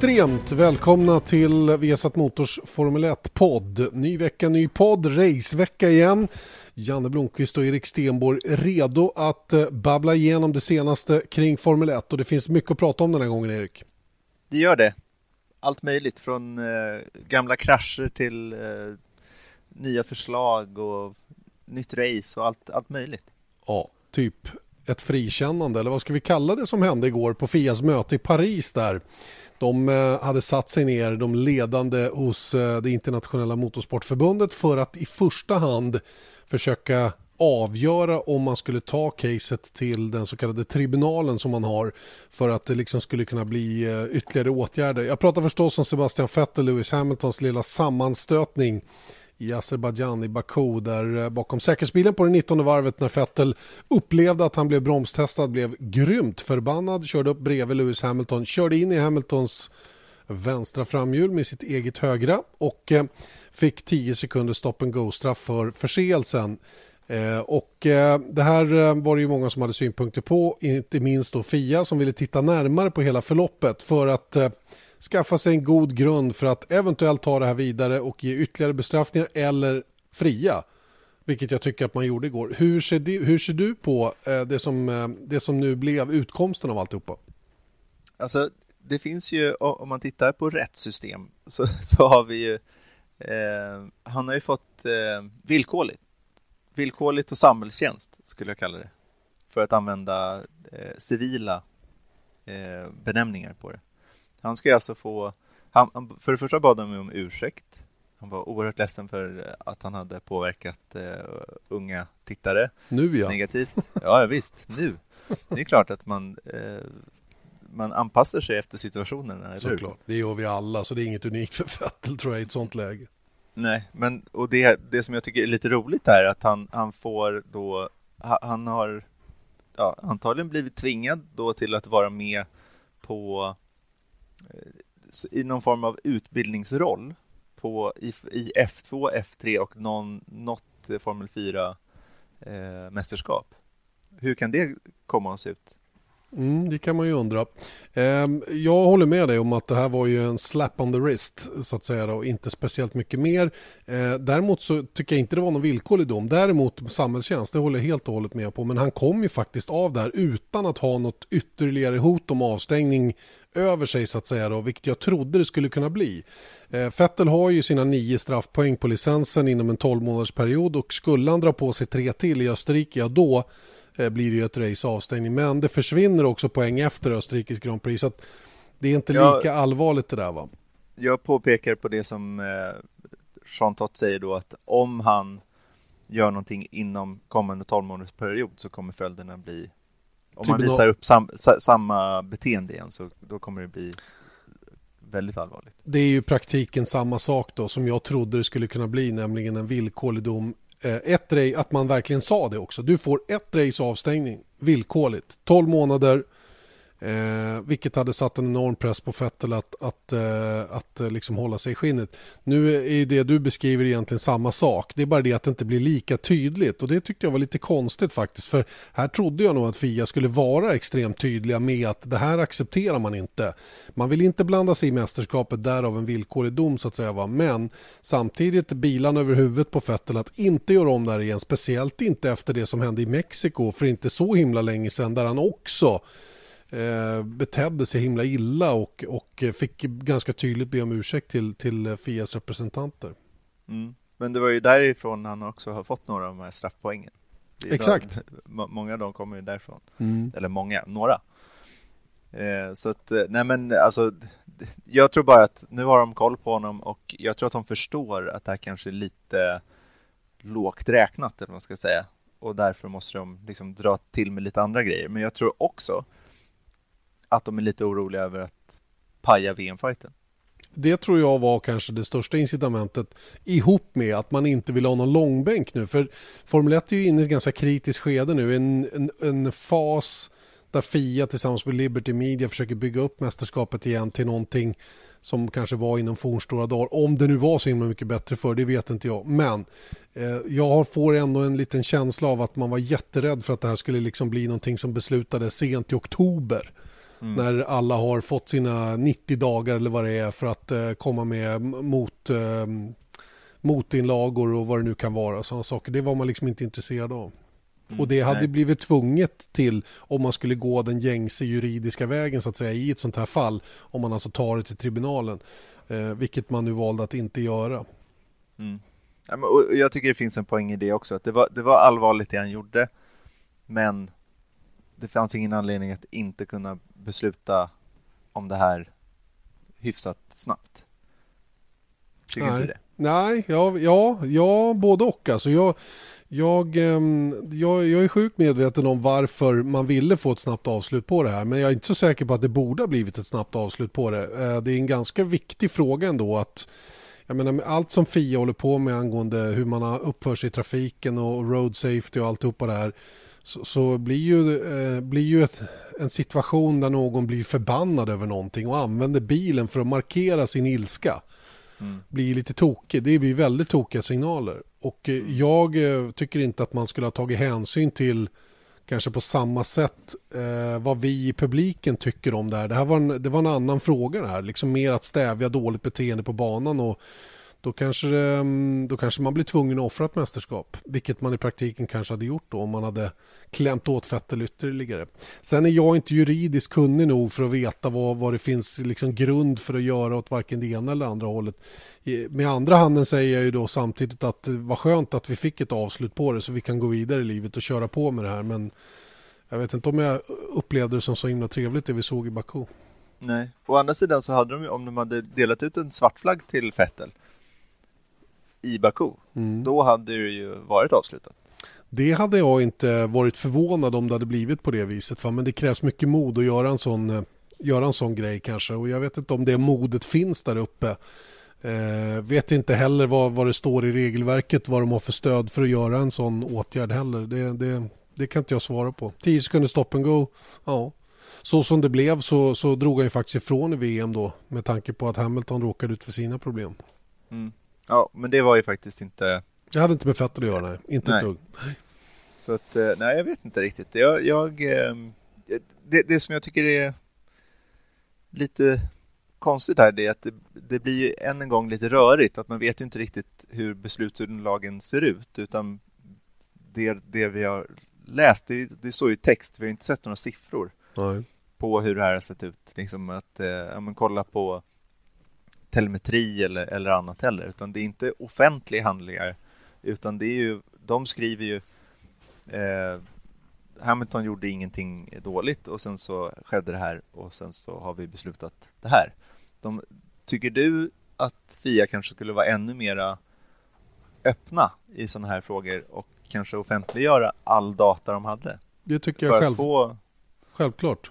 Extremt välkomna till Viasat Motors Formel 1-podd. Ny vecka, ny podd, racevecka igen. Janne Blomqvist och Erik Stenborg redo att eh, babbla igenom det senaste kring Formel 1 och det finns mycket att prata om den här gången Erik. Det gör det. Allt möjligt från eh, gamla krascher till eh, nya förslag och nytt race och allt, allt möjligt. Ja, typ ett frikännande eller vad ska vi kalla det som hände igår på Fias möte i Paris där. De eh, hade satt sig ner, de ledande hos eh, det internationella motorsportförbundet för att i första hand försöka avgöra om man skulle ta caset till den så kallade tribunalen som man har för att det liksom skulle kunna bli eh, ytterligare åtgärder. Jag pratar förstås om Sebastian Vettel, Lewis Hamiltons lilla sammanstötning i Azerbajdzjan i Baku där eh, bakom säkerhetsbilen på det 19 varvet när Vettel upplevde att han blev bromstestad blev grymt förbannad, körde upp bredvid Lewis Hamilton, körde in i Hamiltons vänstra framhjul med sitt eget högra och eh, fick 10 sekunder stop and go-straff för förseelsen. Eh, och eh, det här eh, var det ju många som hade synpunkter på, inte minst då Fia som ville titta närmare på hela förloppet för att skaffa sig en god grund för att eventuellt ta det här vidare och ge ytterligare bestraffningar eller fria. Vilket jag tycker att man gjorde igår. Hur ser, du, hur ser du på eh, det som, eh, det som nu blev utkomsten av alltihopa? Alltså, det finns ju, om man tittar på rättssystem, så, så har vi ju, eh, han har ju fått eh, villkorligt. Villkorligt och samhällstjänst skulle jag kalla det. För att använda eh, civila eh, benämningar på det. Han ska alltså få... Han, för det första bad han om ursäkt. Han var oerhört ledsen för att han hade påverkat uh, unga tittare. Nu ja. Negativt. Ja, visst. Nu. Det är klart att man, uh, man anpassar sig efter situationen. Såklart. Det gör vi alla, så det är inget unikt för Vettel tror jag i ett sånt läge. Nej, men och det, det som jag tycker är lite roligt är att han, han får då... Han har ja, antagligen blivit tvingad då till att vara med på i någon form av utbildningsroll på, i, i F2, F3 och någon, något Formel 4-mästerskap. Eh, Hur kan det komma att se ut? Mm, det kan man ju undra. Ehm, jag håller med dig om att det här var ju en slap on the wrist så att säga och inte speciellt mycket mer. Ehm, däremot så tycker jag inte det var någon villkorlig dom. Däremot samhällstjänst, det håller jag helt och hållet med på. Men han kom ju faktiskt av där utan att ha något ytterligare hot om avstängning över sig så att säga då, vilket jag trodde det skulle kunna bli. Ehm, Fettel Vettel har ju sina nio straffpoäng på licensen inom en 12 månadersperiod och skulle han dra på sig tre till i Österrike, ja då blir det ju ett race avstängning. Men det försvinner också poäng efter Österrikes Grand Prix. Så det är inte lika jag, allvarligt det där va? Jag påpekar på det som eh, Jean Tott säger då att om han gör någonting inom kommande 12 månaders period så kommer följderna bli om man visar upp sam, samma beteende igen så då kommer det bli väldigt allvarligt. Det är ju praktiken samma sak då som jag trodde det skulle kunna bli, nämligen en villkorlig dom Eh, Eh, ett race, att man verkligen sa det också. Du får ett race avstängning villkorligt. 12 månader Eh, vilket hade satt en enorm press på Vettel att, att, eh, att eh, liksom hålla sig i skinnet. Nu är ju det du beskriver egentligen samma sak. Det är bara det att det inte blir lika tydligt och det tyckte jag var lite konstigt faktiskt. För här trodde jag nog att Fia skulle vara extremt tydliga med att det här accepterar man inte. Man vill inte blanda sig i mästerskapet därav en villkorlig dom så att säga. Va? Men samtidigt bilan över huvudet på Vettel att inte göra om det här igen. Speciellt inte efter det som hände i Mexiko för inte så himla länge sedan där han också eh, betedde sig himla illa och, och fick ganska tydligt be om ursäkt till, till Fias representanter. Mm. Men det var ju därifrån han också har fått några av de här straffpoängen. Exakt. Då, många av dem kommer ju därifrån. Mm. Eller många, några. Eh, så att, eh, nej men alltså, jag tror bara att nu har de koll på honom och jag tror att de förstår att det här kanske är lite lågt räknat, eller vad man ska säga. och därför måste de liksom dra till med lite andra grejer. Men jag tror också att de är lite oroliga över att paja VM-fighten. Det tror jag var kanske det största incitamentet ihop med att man inte vill ha någon långbänk nu. För Formel 1 är ju inne i ett ganska kritiskt skede nu. En, en, en fas där Fia tillsammans med Liberty Media försöker bygga upp mästerskapet igen till någonting som kanske var inom fornstora dagar. Om det nu var så himla mycket bättre för det vet inte jag. Men eh, jag får ändå en liten känsla av att man var jätterädd för att det här skulle liksom bli någonting som beslutades sent i oktober. Mm. När alla har fått sina 90 dagar eller vad det är för att eh, komma med mot, eh, motinlagor och vad det nu kan vara. Sådana saker. Det var man liksom inte intresserad av. Mm, och det hade nej. blivit tvunget till om man skulle gå den gängse juridiska vägen så att säga i ett sånt här fall. Om man alltså tar det till tribunalen. Eh, vilket man nu valde att inte göra. Mm. Ja, men, jag tycker det finns en poäng i det också. Att det, var, det var allvarligt det han gjorde. Men det fanns ingen anledning att inte kunna besluta om det här hyfsat snabbt. Tycker Nej. inte det? Nej, ja, ja, ja både och. Alltså jag, jag, ehm, jag, jag är sjukt medveten om varför man ville få ett snabbt avslut på det här. Men jag är inte så säker på att det borde ha blivit ett snabbt avslut på det. Eh, det är en ganska viktig fråga ändå att jag menar, allt som FIA håller på med angående hur man uppför sig i trafiken och road safety och alltihopa det här så, så blir ju, eh, blir ju ett, en situation där någon blir förbannad över någonting och använder bilen för att markera sin ilska. Mm. Blir lite tokig. Det blir väldigt tokiga signaler. Och eh, mm. jag eh, tycker inte att man skulle ha tagit hänsyn till kanske på samma sätt eh, vad vi i publiken tycker om det här. Det här var en, det var en annan fråga det här. Liksom mer att stävja dåligt beteende på banan och då kanske, mm, då kanske man blir tvungen att offra ett mästerskap. Vilket man i praktiken kanske hade gjort då om man hade klämt åt Vettel ytterligare. Sen är jag inte juridiskt kunnig nog för att veta vad, vad det finns liksom grund för att göra åt varken det ena eller andra hållet. Med andra handen säger jag ju då samtidigt att det var skönt att vi fick ett avslut på det så vi kan gå vidare i livet och köra på med det här. Men jag vet inte om jag upplevde det som så himla trevligt det vi såg i Baku. Nej, å andra sidan så hade de om de hade delat ut en svart flagg till Vettel i Baku, mm. då hade det ju varit avslutat. Det hade jag inte varit förvånad om det hade blivit på det viset. Men det krävs mycket mod att göra en sån, eh, göra en sån grej kanske. Och jag vet inte om det modet finns där uppe. Eh, vet inte heller vad, vad det står i regelverket, vad de har för stöd för att göra en sån åtgärd heller. Det, det, det kan inte jag svara på. 10 sekunder stop and go, ja. Så som det blev så, så drog han ju faktiskt ifrån i VM då med tanke på att Hamilton råkade ut för sina problem. Mm. Ja, men det var ju faktiskt inte... Jag hade inte med fötter att göra, nej. Inte nej. ett dugg. Så att, eh, nej, jag vet inte riktigt. Jag, jag eh, det, det som jag tycker är lite konstigt här det är att det, det blir ju än en gång lite rörigt. Att man vet ju inte riktigt hur beslutsunderlagen ser ut. Utan det, det vi har läst, det, det står ju text. Vi har inte sett några siffror Nej. på hur det här har sett ut. Liksom att, eh, ja, men kolla på telemetri eller, eller annat heller, utan det är inte offentliga handlingar, utan det är ju, de skriver ju eh, Hamilton gjorde ingenting dåligt och sen så skedde det här och sen så har vi beslutat det här. De, tycker du att Fia kanske skulle vara ännu mera öppna i sådana här frågor och kanske offentliggöra all data de hade? Det tycker jag själv. Få... Självklart.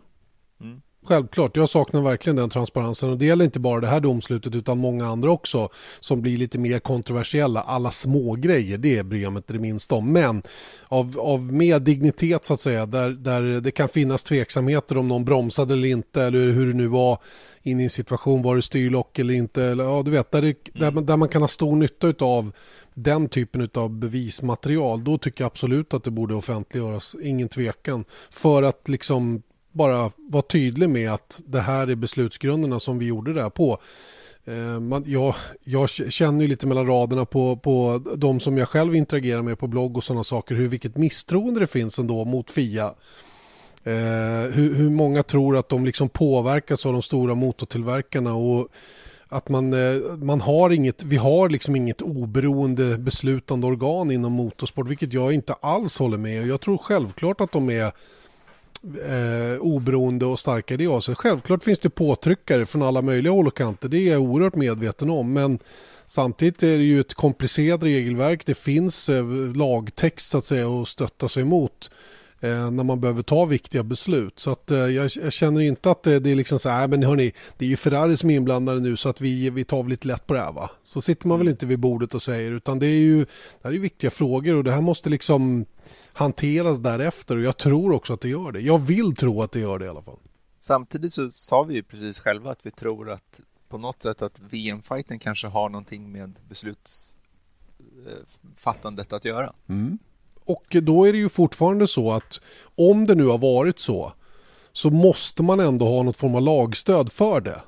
Mm. Självklart, jag saknar verkligen den transparensen och det gäller inte bara det här domslutet utan många andra också som blir lite mer kontroversiella. Alla små grejer det bryr jag mig inte det minsta om. Men av, av mer dignitet så att säga där, där det kan finnas tveksamheter om någon bromsade eller inte eller hur det nu var in i en situation, var det styrlock eller inte. Eller, ja, du vet, där, det, där, man, där man kan ha stor nytta av den typen av bevismaterial, då tycker jag absolut att det borde offentliggöras, ingen tvekan. För att liksom bara vara tydlig med att det här är beslutsgrunderna som vi gjorde det här på. Eh, man, jag, jag känner ju lite mellan raderna på, på de som jag själv interagerar med på blogg och sådana saker, hur vilket misstroende det finns ändå mot FIA. Eh, hur, hur, många tror att de liksom påverkas av de stora motortillverkarna och att man, eh, man har inget, vi har liksom inget oberoende beslutande organ inom motorsport, vilket jag inte alls håller med. Jag tror självklart att de är eh, oberoende och starka i det avseendet. Självklart finns det påtryckare från alla möjliga håll och kanter, det är jag oerhört medveten om. Men samtidigt är det ju ett komplicerat regelverk, det finns eh, lagtext så att säga att stötta sig mot eh, när man behöver ta viktiga beslut. Så att, eh, jag, jag, känner inte att det, det är liksom så här, men hörni, det är ju Ferrari som är inblandade nu så att vi, vi tar lite lätt på det här va. Så sitter man väl mm. inte vid bordet och säger utan det är ju, det här är viktiga frågor och det här måste liksom hanteras därefter och jag tror också att det gör det. Jag vill tro att det gör det i alla fall. Samtidigt så sa vi ju precis själva att vi tror att på något sätt att VM-fighten kanske har någonting med beslutsfattandet att göra. Mm. Och då är det ju fortfarande så att om det nu har varit så så måste man ändå ha något form av lagstöd för det.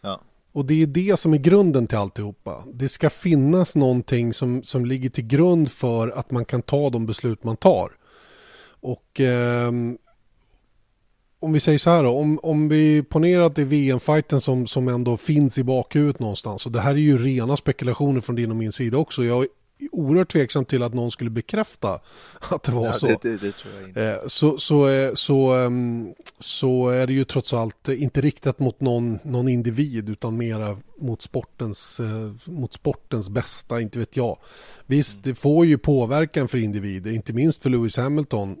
Ja. Och det är det som är grunden till alltihopa. Det ska finnas någonting som, som ligger till grund för att man kan ta de beslut man tar. Och eh, om vi säger så här då, om, om vi ponerar att det är VM-fighten som, som ändå finns i bakhuvudet någonstans. Och det här är ju rena spekulationer från din och min sida också. Jag oerhört tveksam till att någon skulle bekräfta att det var ja, så. Det, det, det eh, så, så, eh, så, ehm, så är det ju trots allt inte riktat mot någon, någon individ utan mera mot sportens, eh, mot sportens bästa, inte vet jag. Visst, mm. det får ju påverkan för individer, inte minst för Lewis Hamilton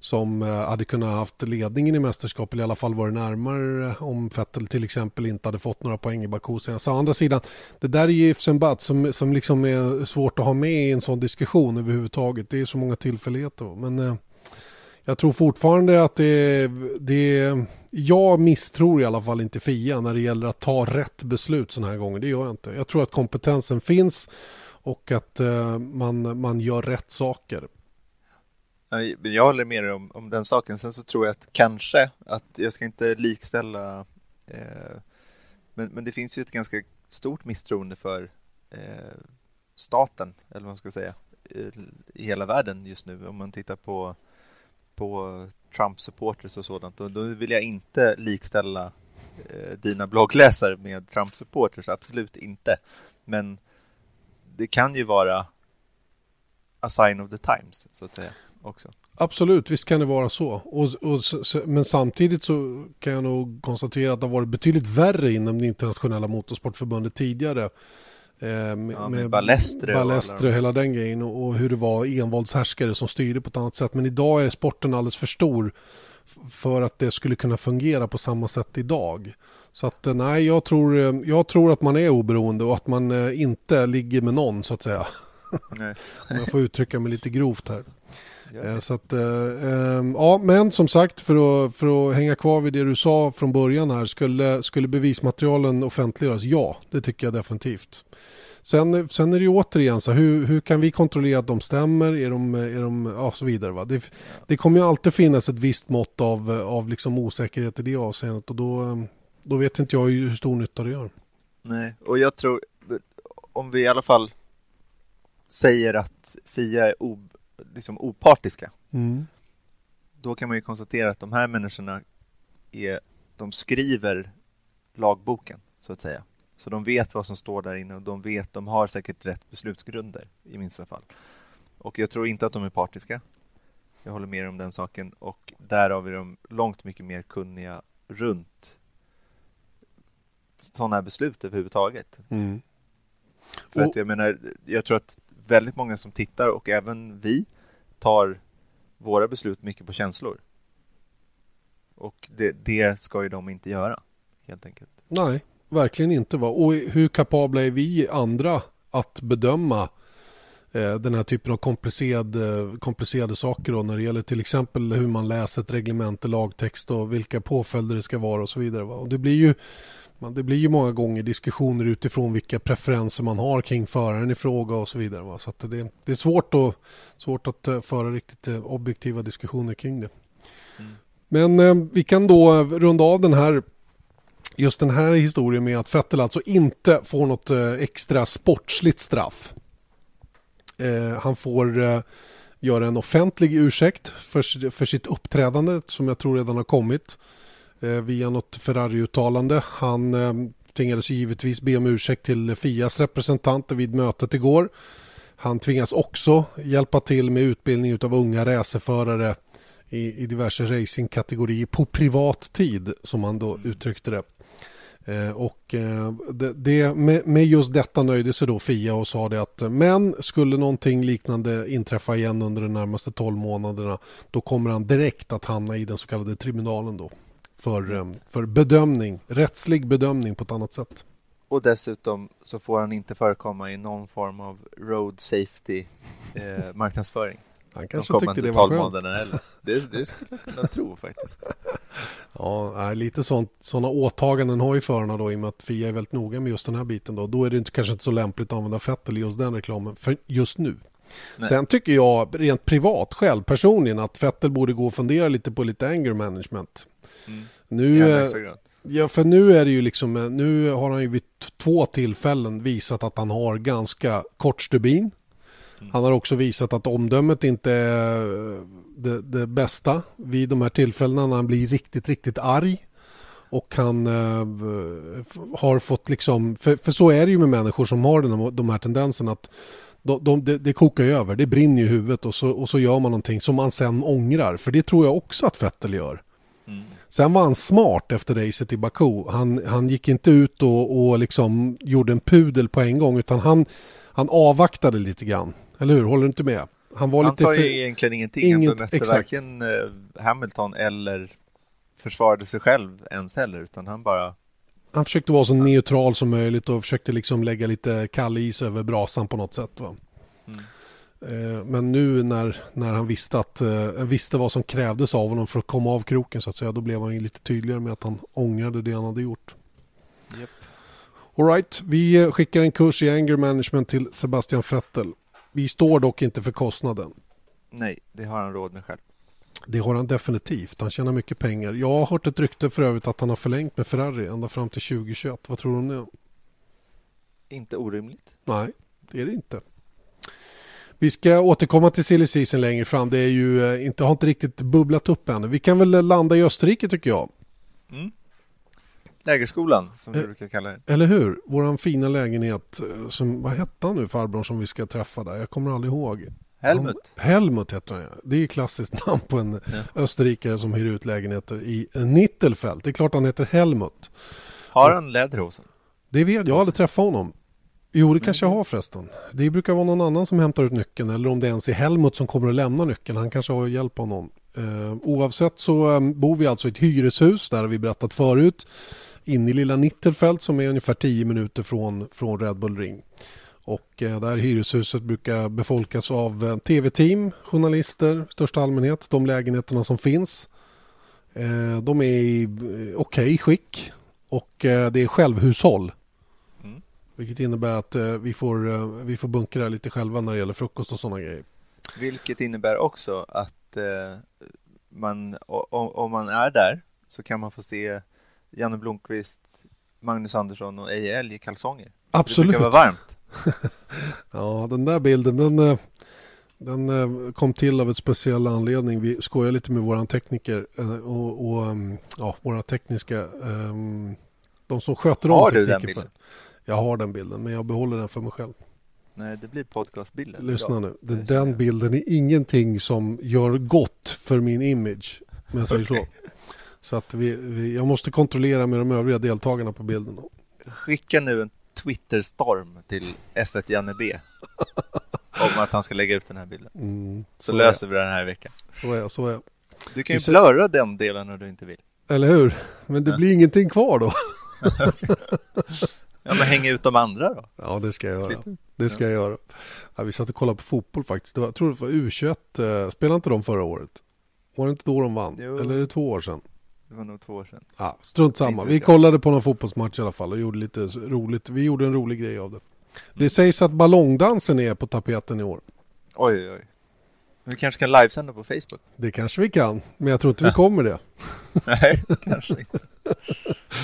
som eh, hade kunnat haft ledningen i mästerskapet eller i alla fall varit närmare eh, om Vettel till exempel inte hade fått några poäng i Baku senast. Å andra sidan, det där är ju ifs but som, som liksom är svårt att ha med i en sån diskussion överhuvudtaget. Det är så många tillfälligheter. Men eh, jag tror fortfarande att det, det jag misstror i alla fall inte Fia när det gäller att ta rätt beslut sådana här gånger. Det gör jag inte. Jag tror att kompetensen finns och att eh, man, man gör rätt saker. Jag håller med dig om, om den saken. Sen så tror jag att kanske att jag ska inte likställa eh, men, men det finns ju ett ganska stort misstroende för eh, staten, eller vad man ska säga, i, i hela världen just nu. Om man tittar på, på Trump-supporters och sådant. Och då vill jag inte likställa eh, dina bloggläsare med Trump-supporters, absolut inte. Men det kan ju vara a sign of the times, så att säga också. Absolut, visst kan det vara så. Och, och, men samtidigt så kan jag nog konstatera att det har varit betydligt värre inom det internationella motorsportförbundet tidigare. Eh, med, ja, med Balestre, Balestre och hela den grejen och, och hur det var envåldshärskare som styrde på ett annat sätt. Men idag är sporten alldeles för stor för att det skulle kunna fungera på samma sätt idag. Så att eh, nej, jag tror, eh, jag tror att man är oberoende och att man eh, inte ligger med någon så att säga. Om jag får uttrycka mig lite grovt här. Eh, så att, eh, ehm, ja, men som sagt för att, för att hänga kvar vid det du sa från början här. Skulle, skulle bevismaterialen offentliggöras? Ja, det tycker jag definitivt. Sen, sen är det ju återigen så hur, hur kan vi kontrollera att de stämmer? Är de, är de, ja, så vidare. Va? Det, det kommer ju alltid finnas ett visst mått av, av liksom osäkerhet i det avseendet och då, då vet inte jag hur stor nytta det gör. Nej, och jag tror om vi i alla fall säger att Fia är liksom opartiska. Mm. Då kan man ju konstatera att de här människorna är, de skriver lagboken så att säga. Så de vet vad som står där inne och de vet, de har säkert rätt beslutsgrunder i minsta fall. Och jag tror inte att de är partiska. Jag håller med om den saken och därav är de långt mycket mer kunniga runt sådana här beslut överhuvudtaget. Mm. För och... att jag menar, jag tror att väldigt många som tittar och även vi tar våra beslut mycket på känslor. Och det, det ska ju de inte göra, helt enkelt. Nej, verkligen inte. Va? Och hur kapabla är vi andra att bedöma eh, den här typen av komplicerade, eh, komplicerade saker då, när det gäller till exempel hur man läser ett reglement, lagtext och vilka påföljder det ska vara och så vidare. Va? Och det blir ju det blir ju många gånger diskussioner utifrån vilka preferenser man har kring föraren i fråga och så vidare. Va? Så det, det, är svårt att, svårt att eh, föra riktigt eh, objektiva diskussioner kring det. Mm. Men eh, vi kan då runda av den här just den här historien med att Vettel alltså inte får något eh, extra sportsligt straff. Eh, han får eh, göra en offentlig ursäkt för, för sitt uppträdande som jag tror redan har kommit. Eh, via något Ferrari-uttalande. Han eh, tvingades givetvis be om ursäkt till Fias representanter vid mötet igår. Han tvingas också hjälpa till med utbildning av unga racerförare i, i diverse racingkategorier på privat tid som han då uttryckte det. Eh, och eh, det, det, med, med, just detta nöjde sig då Fia och sa det att men skulle någonting liknande inträffa igen under de närmaste 12 månaderna då kommer han direkt att hamna i den så kallade tribunalen då för, eh, för bedömning, rättslig bedömning på ett annat sätt. Och dessutom så får han inte förekomma i någon form av road safety eh, marknadsföring. Han kanske tycker det var skönt. Det, det skulle jag kunna tro faktiskt. Ja, lite sånt, sådana åtaganden har ju förarna då i och med att Fia är väldigt noga med just den här biten då. Då är det inte, kanske inte så lämpligt att använda Fettel i just den reklamen för just nu. Nej. Sen tycker jag rent privat själv personligen att Fettel borde gå och fundera lite på lite anger management. Mm. Nu, ja, för nu är det ju liksom, nu har han ju vid två tillfällen visat att han har ganska kort stubin. Mm. Han har också visat att omdömet inte är det, det, bästa vid de här tillfällena när han blir riktigt, riktigt arg. Och han eh, har fått liksom, för, för, så är det ju med människor som har den, de här tendenserna att de, de, det, det kokar ju över, det brinner i huvudet och så, och så gör man någonting som man sen ångrar. För det tror jag också att Vettel gör. Mm. Sen var han smart efter racet i Baku. Han, han gick inte ut och, och liksom gjorde en pudel på en gång utan han, han avvaktade lite grann. Eller hur? Håller du inte med? Han, var han lite sa ju egentligen ingenting. Inget, han bemötte exakt. varken eh, Hamilton eller försvarade sig själv ens heller, utan han bara... Han försökte vara så neutral som möjligt och försökte liksom lägga lite kall is över brasan på något sätt. Va? Mm. Eh, men nu när, när han visste, att, eh, visste vad som krävdes av honom för att komma av kroken så att säga, då blev han ju lite tydligare med att han ångrade det han hade gjort. Yep. Alright, vi skickar en kurs i anger management till Sebastian Vettel. Vi står dock inte för kostnaden. Nej, det har han råd med själv. Det har han definitivt. Han tjänar mycket pengar. Jag har hört ett rykte för övrigt att han har förlängt med Ferrari ända fram till 2021. Vad tror du om det? Inte orimligt. Nej, det är det inte. Vi ska återkomma till silly season längre fram. Det är ju eh, inte, har inte riktigt bubblat upp ännu. Vi kan väl landa i Österrike tycker jag. Mm. Lägerskolan som vi eh, brukar kalla det. Eller hur? Våran fina lägenhet. Eh, som, vad hette han nu farbrorn som vi ska träffa där? Jag kommer aldrig ihåg. Helmut. Han, Helmut heter han ja. Det är ju klassiskt namn på en ja. österrikare som hyr ut lägenheter i Nittelfält. Det är klart han heter Helmut. Har han läderhosen? Det vet jag. Jag har aldrig träffat honom. Jo, det kanske jag har förresten. Det brukar vara någon annan som hämtar ut nyckeln eller om det ens är Helmut som kommer att lämna nyckeln. Han kanske har hjälp av någon. Eh, oavsett så eh, bor vi alltså i ett hyreshus, där har vi berättat förut inne i lilla Nitterfeld som är ungefär 10 minuter från, från Red Bull Ring. Och eh, det här hyreshuset brukar befolkas av eh, tv-team, journalister största allmänhet. De lägenheterna som finns. Eh, de är i eh, okej okay skick och det är självhushåll. Vilket innebär att vi får, vi får bunkra lite själva när det gäller frukost och sådana grejer. Vilket innebär också att man, om man är där så kan man få se Janne Blomqvist, Magnus Andersson och Eje Elg i kalsonger. Absolut. Det brukar vara varmt. ja, den där bilden den, eh, den eh, kom till av ett speciell anledning. Vi skojar lite med våran tekniker eh, och, och mm, ja, våra tekniska de som sköter om Har du den bilden? Jag har den bilden, men jag behåller den för mig själv. Nej, det blir podcastbilden. Lyssna nu. Den, den bilden är ingenting som gör gott för min image. Men jag säger så. Så att vi, vi, jag måste kontrollera med de övriga deltagarna på bilden. Skicka nu en Twitterstorm till F1 Janne B. om att han ska lägga ut den här bilden. Mm, så, så löser vi den här veckan. Så är så är Du kan ju ser... blurra den delen när du inte vill. Eller hur? Men det ja. blir ingenting kvar då. ja, men häng ut de andra då. Ja, det ska jag göra. Det ska jag göra. Ja, vi satt och kollade på fotboll faktiskt. jag tror det var U21. Eh, spelade inte de förra året? Var det inte då de vann? Jo. Eller är det två år sedan? Det var nog två år sedan. Ja, strunt samma. Vi kollade på någon fotbollsmatch i alla fall och gjorde lite roligt. Vi gjorde en rolig grej av det. Det mm. sägs att ballongdansen är på tapeten i år. Oj, oj, oj. Vi kanske kan livesända på Facebook? Det kanske vi kan, men jag tror inte vi kommer det. Nej, kanske inte.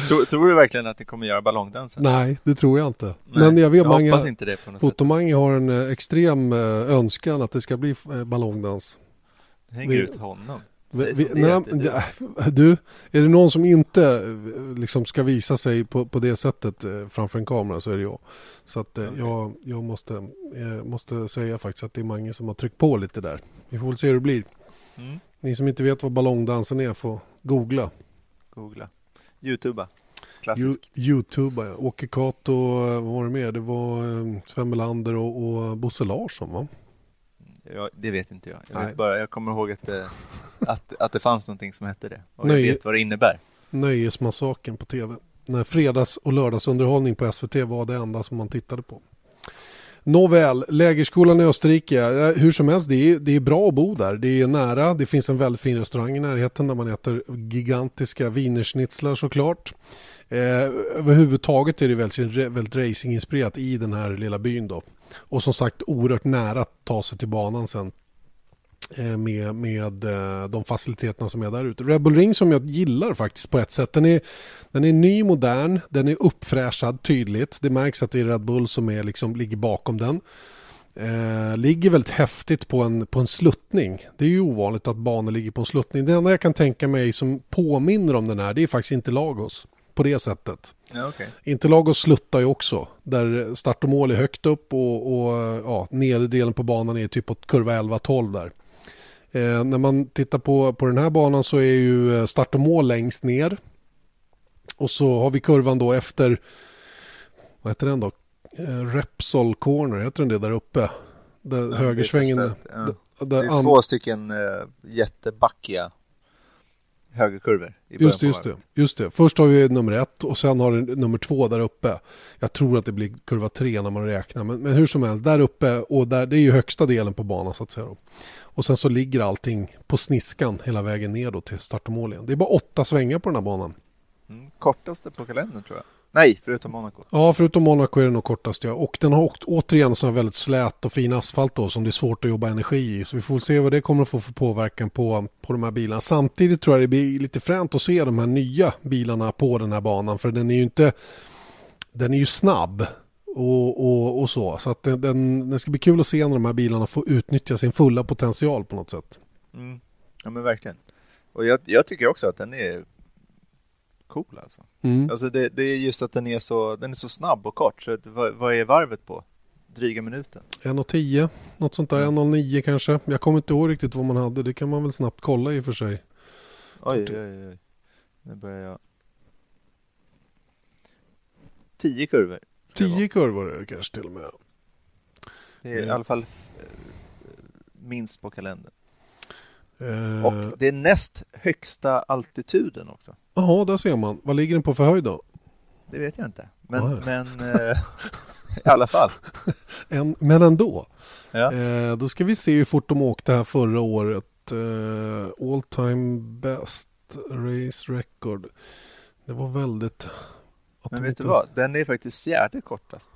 tror, tror, du verkligen att ni kommer göra ballongdansen? Nej, det tror jag inte. Nej, men jag vet jag många, hoppas inte det på något Fotomangi har en eh, extrem eh, önskan att det ska bli eh, ballongdans. Hänger vi, ut honom. Vi, nej, du, är det någon som inte eh, liksom ska visa sig på, på det sättet eh, framför en kamera så är det jag. Så att okay. jag, jag måste, jag måste säga faktiskt att det är många som har tryckt på lite där. Vi får väl se hur det blir. Mm. Ni som inte vet vad ballongdansen är får googla. Googla. Youtuba. Klassisk. Youtube, ja. Åke Cato, vad var det mer? Det var eh, Sven Melander och, och Bosse Larsson va? Ja, det vet inte jag. Jag, Nej. vet bara, jag kommer ihåg att det, att, att det fanns någonting som hette det. Och Nej. jag vet vad det innebär. Nöjesmassakern på tv. När fredags och lördagsunderhållning på SVT var det enda som man tittade på. Nåväl, lägerskolan i Österrike. eh, Hur som helst, det är, det är bra att bo där. Det är nära. Det finns en väldigt fin restaurang i närheten där man äter gigantiska wienerschnitzlar såklart. Eh, överhuvudtaget är det väldigt, väldigt racinginspirerat i den här lilla byn då. Och som sagt oerhört nära att ta sig till banan sen eh, med, med eh, de faciliteterna som är där ute. Red Bull Ring som jag gillar faktiskt på ett sätt. Den är, den är ny, modern, den är uppfräschad tydligt. Det märks att det är Red Bull som är, liksom, ligger bakom den. Eh, ligger väldigt häftigt på en, på en sluttning. Det är ju ovanligt att banor ligger på en sluttning. Det enda jag kan tänka mig som påminner om den här det är faktiskt inte Lagos på det sättet. Ja, okay. Interlagos sluttar ju också där start och mål är högt upp och, och ja, nedre delen på banan är typ på kurva 11-12 där. Eh, när man tittar på, på den här banan så är ju start och mål längst ner. Och så har vi kurvan då efter, vad heter den då? Eh, Repsol Corner, heter den det där uppe? Där Ja, högersvängen. det är förstått, ja. där Det är två stycken uh, jättebackiga högerkurvor. I Just det, just det, just det. Först har vi nummer ett och sen har du nummer två där uppe. Jag tror att det blir kurva tre när man räknar. Men, men hur som helst, där uppe och där, det är ju högsta delen på banan så att säga. Då. Och sen så ligger allting på sniskan hela vägen ner då till start och mål igen. Det är bara åtta svängar på den här banan. Mm. Kortaste på kalendern tror jag. Nej, förutom Monaco. Ja, förutom Monaco är det nog kortast ja. Och den har åkt, återigen så här väldigt slät och fin asfalt då som det är svårt att jobba energi i. Så vi får se vad det kommer att få för påverkan på, på de här bilarna. Samtidigt tror jag det blir lite fränt att se de här nya bilarna på den här banan. För den är ju inte... Den är ju snabb. Och, och, och så. Så att den, den, ska bli kul att se när de här bilarna får utnyttja sin fulla potential på något sätt. Mm. Ja men verkligen. Och jag, jag tycker också att den är cool alltså. Mm. Alltså det, det är just att den är så, den är så snabb och kort. Så att, vad, vad är varvet på? Dryga minuten. 1.10, något sånt där. 1.09 kanske. Jag kommer inte ihåg riktigt vad man hade. Det kan man väl snabbt kolla i och för sig. Oj, oj, oj. Nu börjar jag. Tio kurvor. ska det vara. 10 kurvor är det kanske till och med. Det är i Ja. alla fall eh, minst på kalendern. Eh, Och det är näst högsta altituden också. Jaha, där ser man. Vad ligger den på för höjd då? Det vet jag inte. Men, men eh, i alla fall. En, men ändå. Ja. Eh, då ska vi se hur fort de åkte här förra året. Eh, all time best race record. Det var väldigt... Men vet du vad? Den är faktiskt fjärde kortast.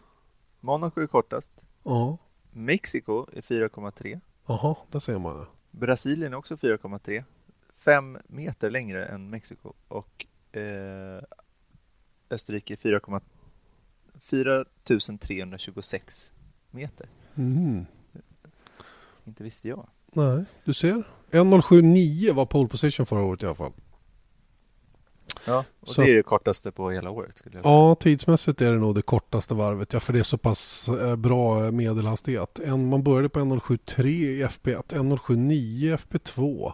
Monaco är kortast. Ja, Mexiko är 4,3. jaha, där ser man. Brasilien är också 4,3. Fem meter längre än Mexiko. Och eh, Österrike är 4,- 4326 meter. Mm. Inte visste jag. Nej, du ser. 1.079 var pole position förra året i alla fall. Ja, och Så- det är det kortaste på hela året skulle jag säga. Ja, tidsmässigt är det nog det kortaste varvet. Ja, för det är så pass eh, bra medelhastighet. En, man började på 1.073 i FP1, 1.079 i FP2.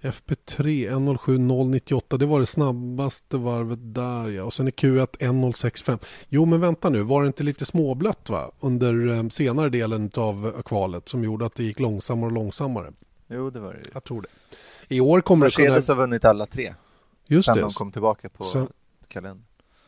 FP3 1.07098, det var det snabbaste varvet där ja. Och sen är Q1 1.065. Jo men vänta nu, var det inte lite småblött va? Under eh, senare delen av kvalet som gjorde att det gick långsammare och långsammare. Jo, det var det ju. Jag tror det. I år kommer det kunna... Mercedes har vunnit alla tre Just sen det. de kom tillbaka på Sen- kalendern.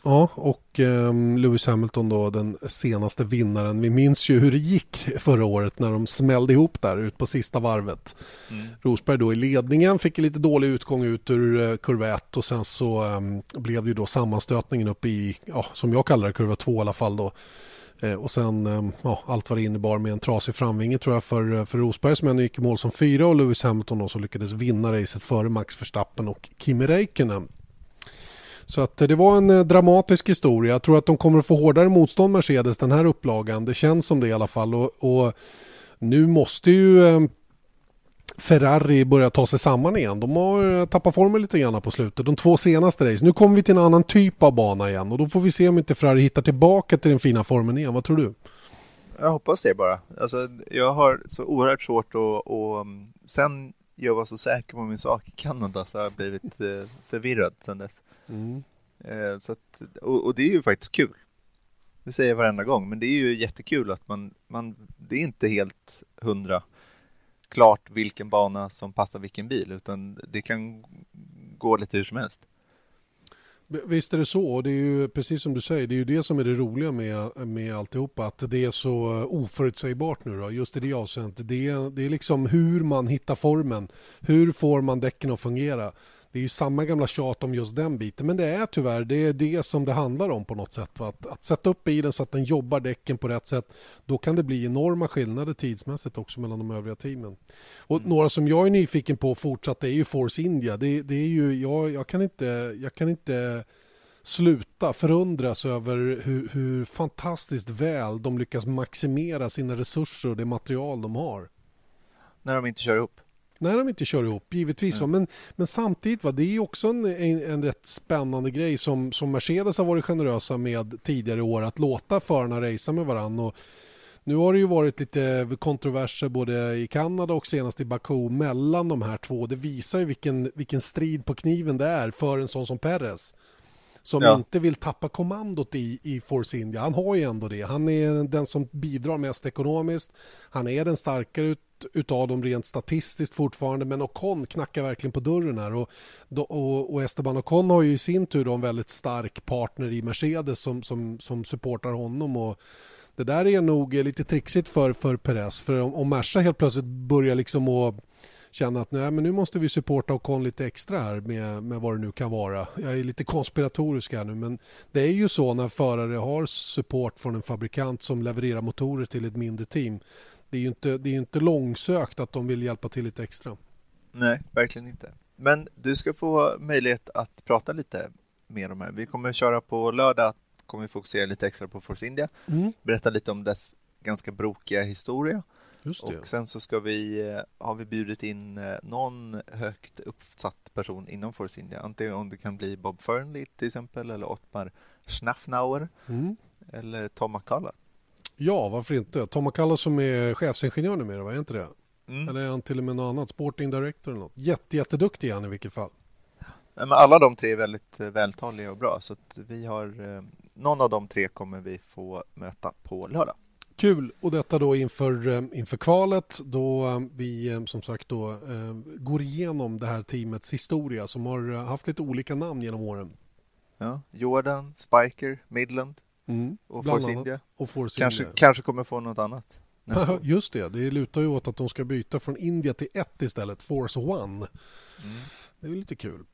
Ja, och um, Lewis Hamilton då den senaste vinnaren. Vi minns ju hur det gick förra året när de smällde ihop där ut på sista varvet. Mm. Rosberg då i ledningen, fick lite dålig utgång ut ur uh, kurva 1 och sen så um, blev det ju då sammanstötningen upp i, ja, som jag kallar det, kurva 2 i alla fall då. Eh, och sen ehm, ja, allt vad det innebar med en trasig framvinge tror jag för, eh, för Rosberg som gick i mål som fyra och Lewis Hamilton då som lyckades vinna racet före Max Verstappen och Kimi Räikkönen. Så att eh, det var en dramatisk historia. Jag tror att de kommer att få hårdare motstånd Mercedes den här upplagan. Det känns som det i alla fall. Och, och nu måste ju eh, Ferrari börja ta sig samman igen. De har eh, tappat formen lite grann på slutet. De två senaste race. Nu kommer vi till en annan typ av bana igen och då får vi se om inte Ferrari hittar tillbaka till den fina formen igen. Vad tror du? Jag hoppas det bara. Alltså, jag har så oerhört svårt att... Och, um, sen jag var så säker på min sak i Kanada så har jag blivit eh, förvirrad sedan dess. Mm. Eh, så att, och, och, det är ju faktiskt kul. Det säger jag varenda gång, men det är ju jättekul att man, man det är inte helt hundra klart vilken bana som passar vilken bil, utan det kan gå lite hur som helst. Visst är det så. Och det är ju precis som du säger, det är ju det som är det roliga med, med alltihopa. Att det är så eh, oförutsägbart nu då, just i det avseendet. Det är, det är liksom hur man hittar formen. Hur får man däcken att fungera? Det är ju samma gamla tjat om just den biten, men det är tyvärr det, är det som det handlar om på något sätt. Att, att sätta upp bilen så att den jobbar däcken på rätt sätt, då kan det bli enorma skillnader tidsmässigt också mellan de övriga teamen. Och mm. några som jag är nyfiken på fortsatt är ju Force India. Det, det är ju, jag, jag, kan inte, jag kan inte sluta förundras över hur, hur fantastiskt väl de lyckas maximera sina resurser och det material de har. När de inte kör ihop? När de inte kör ihop, givetvis. Mm. Men, men samtidigt, va, det är också en, en, en rätt spännande grej som, som Mercedes har varit generösa med tidigare år, att låta förarna racea med varandra. nu har det ju varit lite kontroverser både i Kanada och senast i Baku mellan de här två. Det visar ju vilken, vilken strid på kniven det är för en sån som Perez som ja. inte vill tappa kommandot i, i Force India. Han har ju ändå det. Han är den som bidrar mest ekonomiskt. Han är den starkare ut, utav dem rent statistiskt fortfarande men Ocon knackar verkligen på dörren här och, och, och Esteban Ocon har ju i sin tur en väldigt stark partner i Mercedes som, som, som supportar honom och det där är nog lite trixigt för, för Perez för om, om Merca helt plötsligt börjar liksom att känna att nej, men nu måste vi supporta Ocon lite extra här med, med vad det nu kan vara. Jag är lite konspiratorisk här nu men det är ju så när förare har support från en fabrikant som levererar motorer till ett mindre team. Det är ju inte, det är inte långsökt att de vill hjälpa till lite extra. Nej, verkligen inte. Men du ska få möjlighet att prata lite mer om det här. Vi kommer köra på lördag, kommer vi fokusera lite extra på Force India, mm. berätta lite om dess ganska brokiga historia och sen så ska vi, eh, har vi bjudit in eh, någon högt uppsatt person inom Force India. Antingen om det kan bli Bob Fernley till exempel eller Ottmar Schnaffnauer mm. eller Tom McCullough. Ja, varför inte? Tom McCullough som är chefsingenjör numera, var inte det? Mm. Eller är han till och med något annat? Sporting Director eller något? Jätte, jätteduktig är han i vilket fall. Men alla de tre är väldigt eh, vältaliga och bra så att vi har någon av de tre kommer vi få möta på lördag. Kul och detta då inför, eh, inför kvalet då eh, vi eh, som sagt då går igenom det här teamets historia som har haft lite olika namn genom åren. Ja, Jordan, Spiker, Midland mm, och Force India. Och Force kanske, India. kanske kommer få något annat. Just det, det lutar ju åt att de ska byta från India till ett istället, Force One. Mm. Det är lite kul.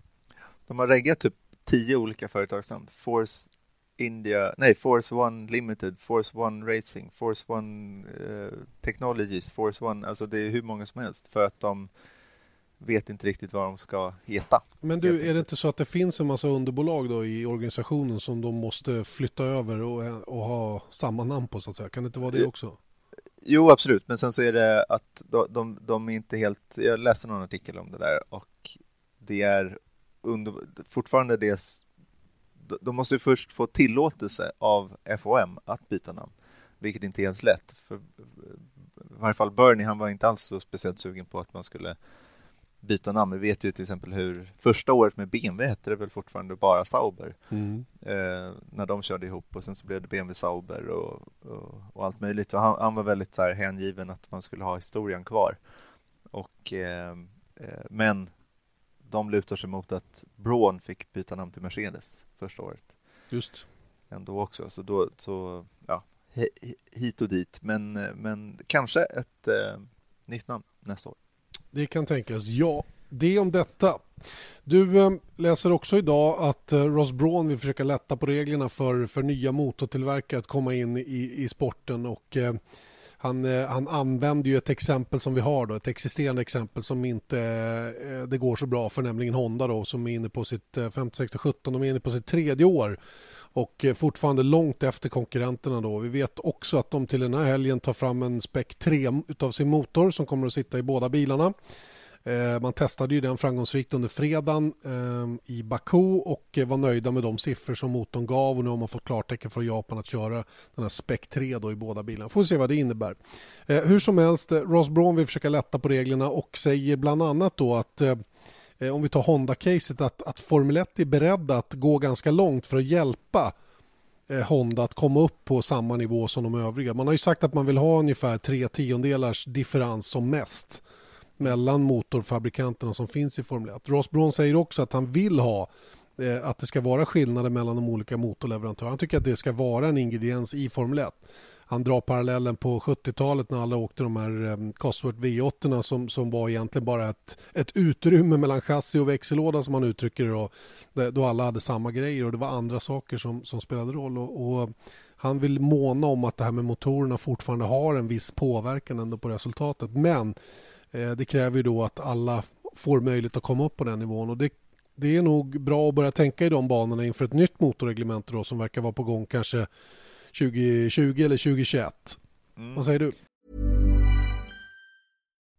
De har reggat typ tio olika företagsnamn. Force India, nej, Force One Limited, Force One Racing, Force One eh, Technologies, Force One, alltså det är hur många som helst för att de vet inte riktigt vad de ska heta. Men du, är det inte så att det finns en massa underbolag då i organisationen som de måste flytta över och, och ha samma namn på så att säga? Kan det inte vara det också? Jo, absolut, men sen så är det att de, de, de är inte helt, jag läste någon artikel om det där och det är under, fortfarande det de måste först få tillåtelse av FOM att byta namn, vilket inte är helt lätt. För, I varje fall Bernie, han var inte alls så speciellt sugen på att man skulle byta namn. Vi vet ju till exempel hur första året med BMW hette det väl fortfarande bara Sauber mm. eh, när de körde ihop och sen så blev det BMW Sauber och, och, och allt möjligt. Så han, han, var väldigt så här hängiven att man skulle ha historien kvar. Och, eh, eh, men de lutar sig mot att Braun fick byta namn till Mercedes första året. Just. Ändå också, så då, så ja, hit och dit. Men, men kanske ett eh, nytt namn nästa år. Det kan tänkas, ja. Det om detta. Du ehm, läser också idag att eh, Ross Braun vill försöka lätta på reglerna för, för nya motortillverkare att komma in i, i sporten och eh, han, eh, han använder ju ett exempel som vi har då, ett existerande exempel som inte eh, det går så bra för, nämligen Honda då som är inne på sitt 50, 60, 17, de är inne på sitt tredje år och eh, fortfarande långt efter konkurrenterna då. Vi vet också att de till den här helgen tar fram en Spec 3 utav sin motor som kommer att sitta i båda bilarna. Eh, man testade ju den framgångsrikt under fredagen eh, i Baku och var nöjda med de siffror som motorn gav och nu har man fått klartecken från Japan att köra den här Spec 3 då i båda bilarna. Får se vad det innebär. Hur som helst, Ross Braun vill försöka lätta på reglerna och säger bland annat då att Eh, om vi tar Honda-caset att, att Formel 1 är beredda att gå ganska långt för att hjälpa Eh, Honda att komma upp på samma nivå som de övriga. Man har ju sagt att man vill ha ungefär tre tiondelars differens som mest mellan motorfabrikanterna som finns i Formel 1. Ross Brown säger också att han vill ha Eh, att det ska vara skillnader mellan de olika motorleverantörerna. Han tycker att det ska vara en ingrediens i Formel 1 han drar parallellen på 70-talet när alla åkte de här eh, Cosworth V8 som, som var egentligen bara ett, ett utrymme mellan chassi och växellåda som man uttrycker det då, då alla hade samma grejer och det var andra saker som, som spelade roll. Och, och eh, han vill måna om att det här med motorerna fortfarande har en viss påverkan ändå på resultatet. Men eh, det kräver ju då att alla får möjlighet att komma upp på den nivån och det, det är nog bra att börja tänka i de banorna inför ett nytt motorreglemente då, som verkar vara på gång kanske 2020 eller 2021. Mm. Vad säger du?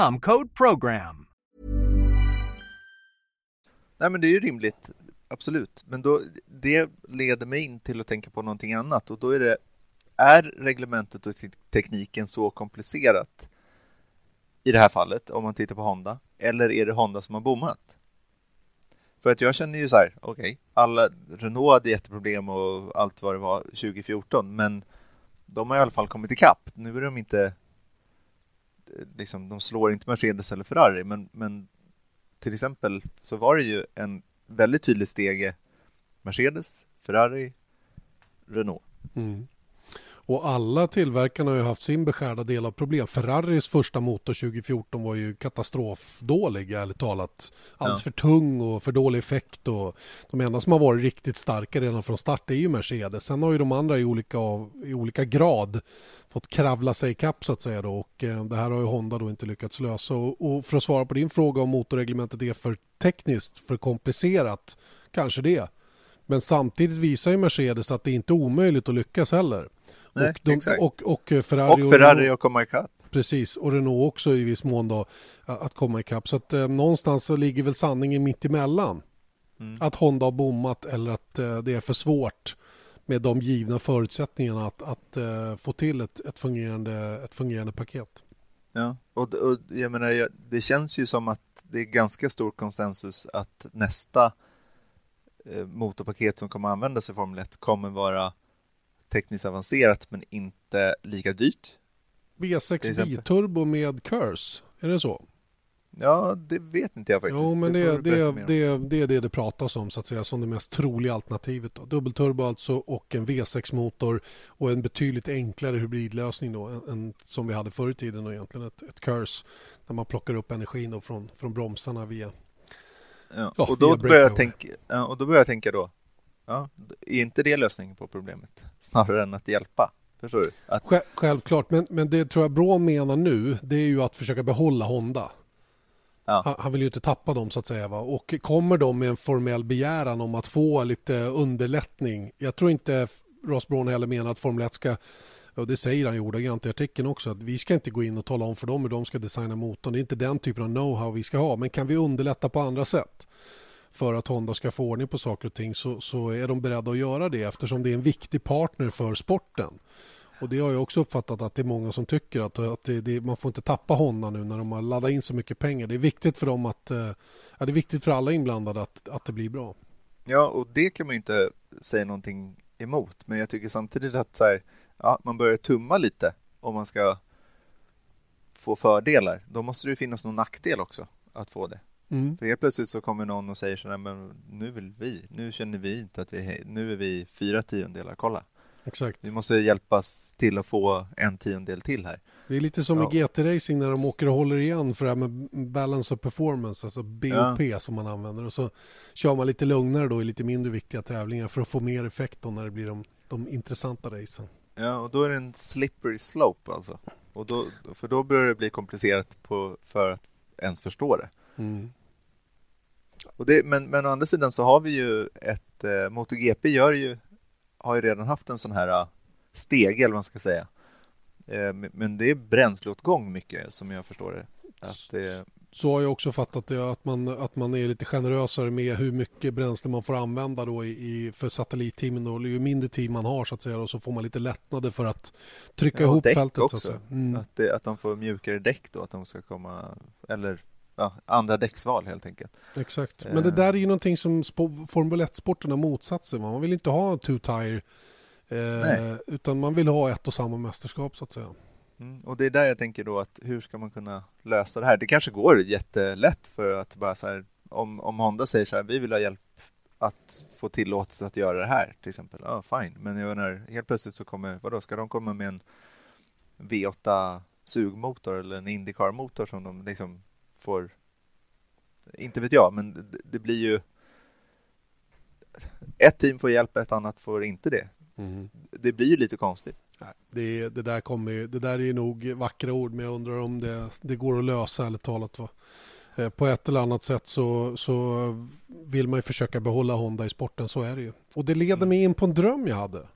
code PROGRAM. Nej, men det är ju rimligt, absolut. Men då, det leder mig in till att tänka på någonting annat och då är det, är reglementet och tekniken så komplicerat i det här fallet, om man tittar på Honda, eller är det Honda som har bommat? För att jag känner ju så här, okej, okay, alla, Renault hade jätteproblem och allt vad det var 2014, men de har i alla fall kommit ikapp. Nu är de inte, liksom, de slår inte Mercedes eller Ferrari, men, men till exempel så var det ju en väldigt tydlig stege Mercedes, Ferrari, Renault. Mm. Och alla tillverkarna har ju haft sin beskärda del av problem. Ferraris första motor 2014 var ju katastrofdålig, ärligt talat. Alldeles för tung och för dålig effekt. Och de enda som har varit riktigt starka redan från start är ju Mercedes. Sen har ju de andra i olika, i olika grad fått kravla sig ikapp så att säga då. och eh, det här har ju Honda då inte lyckats lösa och, och för att svara på din fråga om motorreglementet är för tekniskt, för komplicerat, kanske det. Men samtidigt visar ju Mercedes att det inte är omöjligt att lyckas heller. Nej, och, de, och, och, Ferrari och Ferrari att komma ikapp. Precis, och Renault också i viss mån då att komma ikapp. Så att eh, någonstans så ligger väl sanningen mitt emellan. Mm. Att Honda har bommat eller att eh, det är för svårt med de givna förutsättningarna att, att uh, få till ett, ett, fungerande, ett fungerande paket. Ja, och, och jag menar, det känns ju som att det är ganska stor konsensus att nästa eh, motorpaket som kommer användas i Formel 1 kommer vara tekniskt avancerat men inte lika dyrt. V6 biturbo med Curse, är det så? Ja, det vet inte jag faktiskt. Jo, men det, det, det, det, det är det det pratas om så att säga som det mest troliga alternativet. Då. Dubbelturbo alltså och en V6-motor och en betydligt enklare hybridlösning då än, än som vi hade förr i tiden och egentligen ett, ett Curse där man plockar upp energin då från, från bromsarna via Ja, och, då börjar jag tänka, ja, och då börjar jag tänka då, ja, är inte det lösningen på problemet? Snarare än att hjälpa. Förstår du? Att... Självklart, men, men det tror jag Braun menar nu, det är ju att försöka behålla Honda. Ja. Han, han, vill ju inte tappa dem så att säga. Va? Och kommer de med en formell begäran om att få lite underlättning. Jag tror inte Ross Braun heller menar att Formel 1 ska och det säger han ju ordagrant i artikeln också, att vi ska inte gå in och tala om för dem hur de ska designa motorn. Det är inte den typen av know-how vi ska ha. Men kan vi underlätta på andra sätt för att Honda ska få ordning på saker och ting så, så är de beredda att göra det eftersom det är en viktig partner för sporten. Och det har jag också uppfattat att det är många som tycker att, att det, det, man får inte tappa Honda nu när de har laddat in så mycket pengar. Det är viktigt för dem att, eh, ja, det är viktigt för alla inblandade att, att det blir bra. Ja, och det kan man ju inte säga någonting emot. Men jag tycker samtidigt att så här, ja, man börjar tumma lite om man ska få fördelar. Då måste det finnas någon nackdel också att få det. Mm. För helt plötsligt så kommer någon och säger så här, men nu vill vi, nu känner vi inte att vi, nu är vi fyra tiondelar, kolla. Exakt. Vi måste hjälpas till att få en tiondel till här. Det är lite som Ja. i GT-racing när de åker och håller igen för det här med balance of performance, alltså BOP som man använder. Och så kör man lite lugnare då i lite mindre viktiga tävlingar för att få mer effekt då när det blir de, de intressanta racen. Ja, och då är det en slippery slope alltså. Och då, för då börjar det bli komplicerat på, för att ens förstå det. Mm. Det men, men å andra sidan så har vi ju ett... Eh, MotoGP gör ju, har ju redan haft en sån här eh, stege, eller vad man ska säga. Eh, men- det är bränsleåtgång mycket, som jag förstår det. Det Så har jag också fattat det att man, att man är lite generösare med hur mycket bränsle man får använda då i, i, för satellitteamen. Då. Ju mindre team man har så att säga och så får man lite lättnader för att trycka Ja, ihop fältet. Så också. att, säga. Mm. Att, det, att de får mjukare däck då, att de ska komma... Eller ja, andra däcksval helt enkelt. Exakt. Eh. Men det där är ju någonting som Formel 1-sporten har motsatt sig. Man vill inte ha two-tire eh, utan man vill ha ett och samma mästerskap så att säga. Mm, och det är där jag tänker då att hur ska man kunna lösa det här? Det kanske går jättelätt för att bara så här, om, om Honda säger så här, vi vill ha hjälp att få tillåtelse att göra det här till exempel. Ja, fine. Men jag menar, helt plötsligt så kommer, vadå, ska de komma med en V8 sugmotor eller en Indycar-motor som de liksom får, inte vet jag, men det, det blir ju ett team får hjälp, ett annat får inte det. Det blir ju lite konstigt. Det, det, där kommer, ju- det där är nog vackra ord men jag undrar om det, det går att lösa ärligt talat. Va? Eh, På ett eller annat sätt så, så vill man ju försöka behålla Honda i sporten, så är det ju. Och det leder mig in på en dröm jag hade.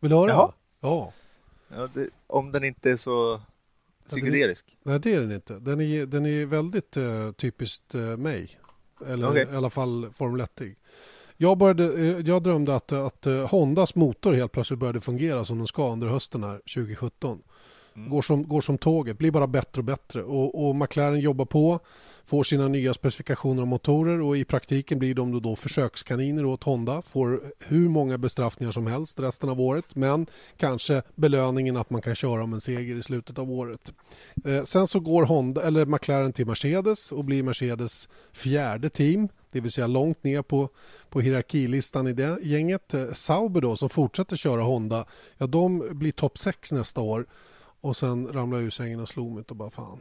Vill du höra? Jaha. Ja. Ja, det, om den inte är så psykedelisk. Nej, det är den inte. Den är, den är väldigt uh, typiskt eh, mig. Eller Okej. i alla fall Formel 1 -ig. jag, började, eh, jag drömde att, att Hondas motor helt plötsligt började fungera som den ska under hösten här 2017. Mm. Går, som, går som tåget, blir bara bättre och bättre. Och, och McLaren jobbar på, får sina nya specifikationer av motorer och i praktiken blir de då, då försökskaniner åt Honda. Får hur många bestraffningar som helst resten av året men kanske belöningen att man kan köra om en seger i slutet av året. Eh, sen så går Honda, eller McLaren till Mercedes och blir Mercedes fjärde team. Det vill säga långt ner på, på hierarkilistan i det gänget. Eh, Sauber då som fortsätter köra Honda, ja de blir topp 6 nästa år. Och sen ramlar jag ur sängen och slog mig och bara fan.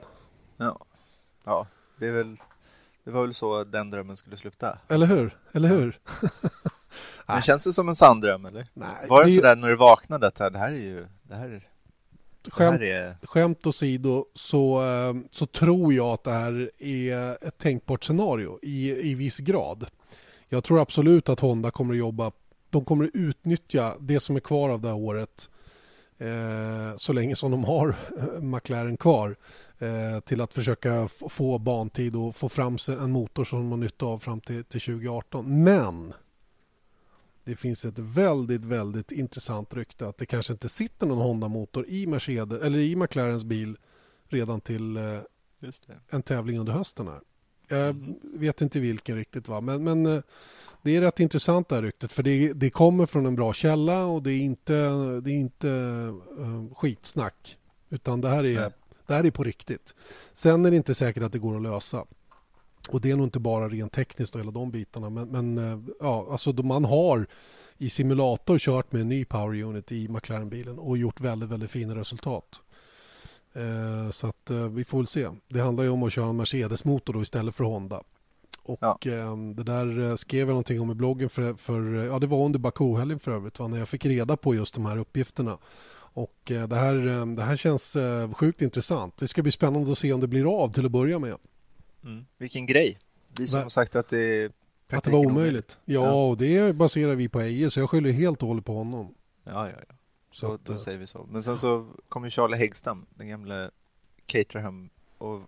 Ja. ja, det är väl det var väl så den drömmen skulle sluta. Eller hur? Eller hur? Men känns det som en sann dröm eller? Nej, Var det det är- sådär när du vaknade att det här är ju det här, är- Skämt, är skämt åsido så, eh, så tror jag att det här är ett tänkbart scenario i, i viss grad. Jag tror absolut att Honda kommer att jobba, de kommer att utnyttja det som är kvar av det här året så länge som de har eh, McLaren kvar eh, till att försöka få bantid och få fram en motor som de har nytta av fram till, till 2018. Men det finns ett väldigt, väldigt intressant rykte att det kanske inte sitter någon Honda-motor i Mercedes eller i McLarens bil redan till eh, en tävling under hösten här. Jag vet inte vilken riktigt va, men, men eh, det är rätt intressant det här ryktet för det, det kommer från en bra källa och det är inte, det är inte uh, skitsnack utan det här, är, Nej. det här är på riktigt. Sen är det inte säkert att det går att lösa. Och det är nog inte bara rent tekniskt och hela de bitarna men, men eh, ja, alltså man har i simulator kört med en ny power unit i McLaren-bilen och gjort väldigt, väldigt fina resultat. Eh, Så att eh, vi får väl se. Det handlar ju om att köra en Mercedes-motor då istället för Honda. Och Ja. eh, det där eh, skrev jag någonting om i bloggen för, för ja det var under Baku-helgen för övrigt va, när jag fick reda på just de här uppgifterna. Och det här, eh, det här känns sjukt intressant. Det ska bli spännande att se om det blir av till att börja med. Mm. Vilken grej. Vi som har sagt att det är Att det var omöjligt. Ja, Ja. och det baserar vi på Eje så jag skyller helt och hållet på honom. Ja, ja, ja. Så Så att, då eh, säger vi så. Men sen så kom ju Charlie Häggstam, den gamla Caterham och?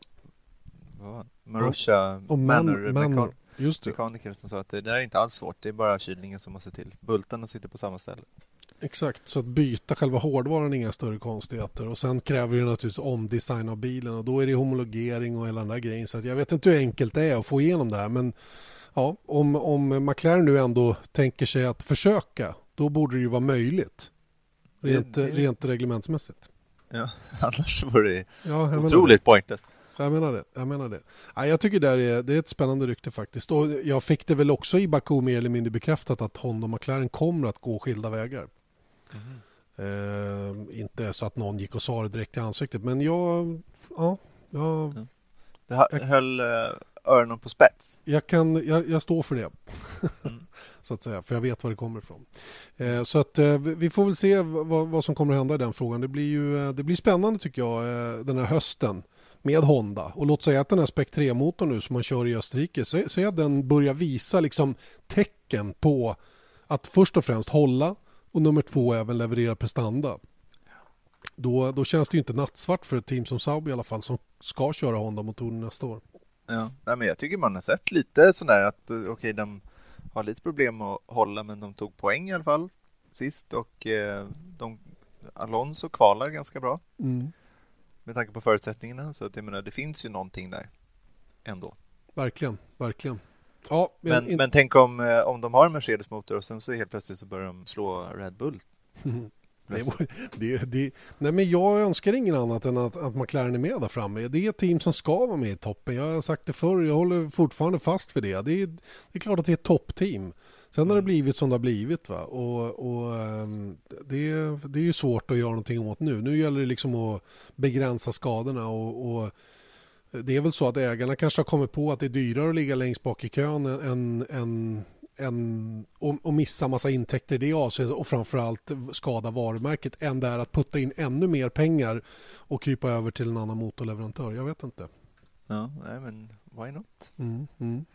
Marussia och Manor, man, mekan- man, just det. mekaniker som sa att det där är inte alls svårt. Det är bara kylningen som måste till. Bultarna sitter på samma ställe. Exakt, så att byta själva hårdvaran är inga större konstigheter. Och sen kräver det naturligtvis omdesign av bilen och då är det homologering och hela den där grejen. Så att jag vet inte hur enkelt det är att få igenom det här. Men ja, om, om McLaren nu ändå tänker sig att försöka, då borde det ju vara möjligt. Rent, Det- det- rent reglementsmässigt. Ja, annars vore det Ja, otroligt pointless. det. Jag menar det. Jag, menar det. Ja, jag tycker det är, det är ett spännande rykte faktiskt. Och jag fick det väl också i Baku mer eller mindre bekräftat att Honda och McLaren kommer att gå skilda vägar. Eh, inte så att någon gick och sa det direkt i ansiktet men jag, ja, jag, Det hö- höll eh, öronen på spets. jag, kan, jag, jag står för det. Mm så att säga, för jag vet var det kommer ifrån. Eh, så att eh, vi får väl se vad, vad som kommer att hända i den frågan. Det blir ju eh, det blir spännande tycker jag eh, den här hösten med Honda. Och låt säga att den här Spec 3-motorn nu som man kör i Österrike, säg att den börjar visa liksom tecken på att först och främst hålla och nummer två även leverera prestanda. Då, då känns det ju inte nattsvart för ett team som Saab i alla fall som ska köra Honda-motorn nästa år. Ja. Nej, men jag tycker man har sett lite sådär att eh, okej, de har lite problem att hålla men de tog poäng i alla fall sist och eh, de, Alonso kvalar ganska bra Mm. med tanke på förutsättningarna. Så att jag menar, det finns ju någonting där ändå. Verkligen, verkligen. Ja, Men, in- men tänk om, eh, om de har en Mercedes-motor och sen så helt plötsligt så börjar de slå Red Bull. Det, det, det, nej men jag önskar ingen annat än att, att McLaren är med där framme. Det är ett team som ska vara med i toppen. Jag har sagt det förr, jag håller fortfarande fast vid det. Det är, det är klart att det är ett toppteam. Sen har det blivit som det har blivit. Va? Och, och, ehm, det, det är ju svårt att göra någonting åt nu. Nu gäller det liksom att begränsa skadorna. Och, och det är väl så att ägarna kanske har kommit på att det är dyrare att ligga längst bak i kön än, än, än och, och missa massa intäkter i det avseendet och framförallt skada varumärket än det är att putta in ännu mer pengar och krypa över till en annan motorleverantör. Jag vet inte. Ja, nej men why not? Mm, mm.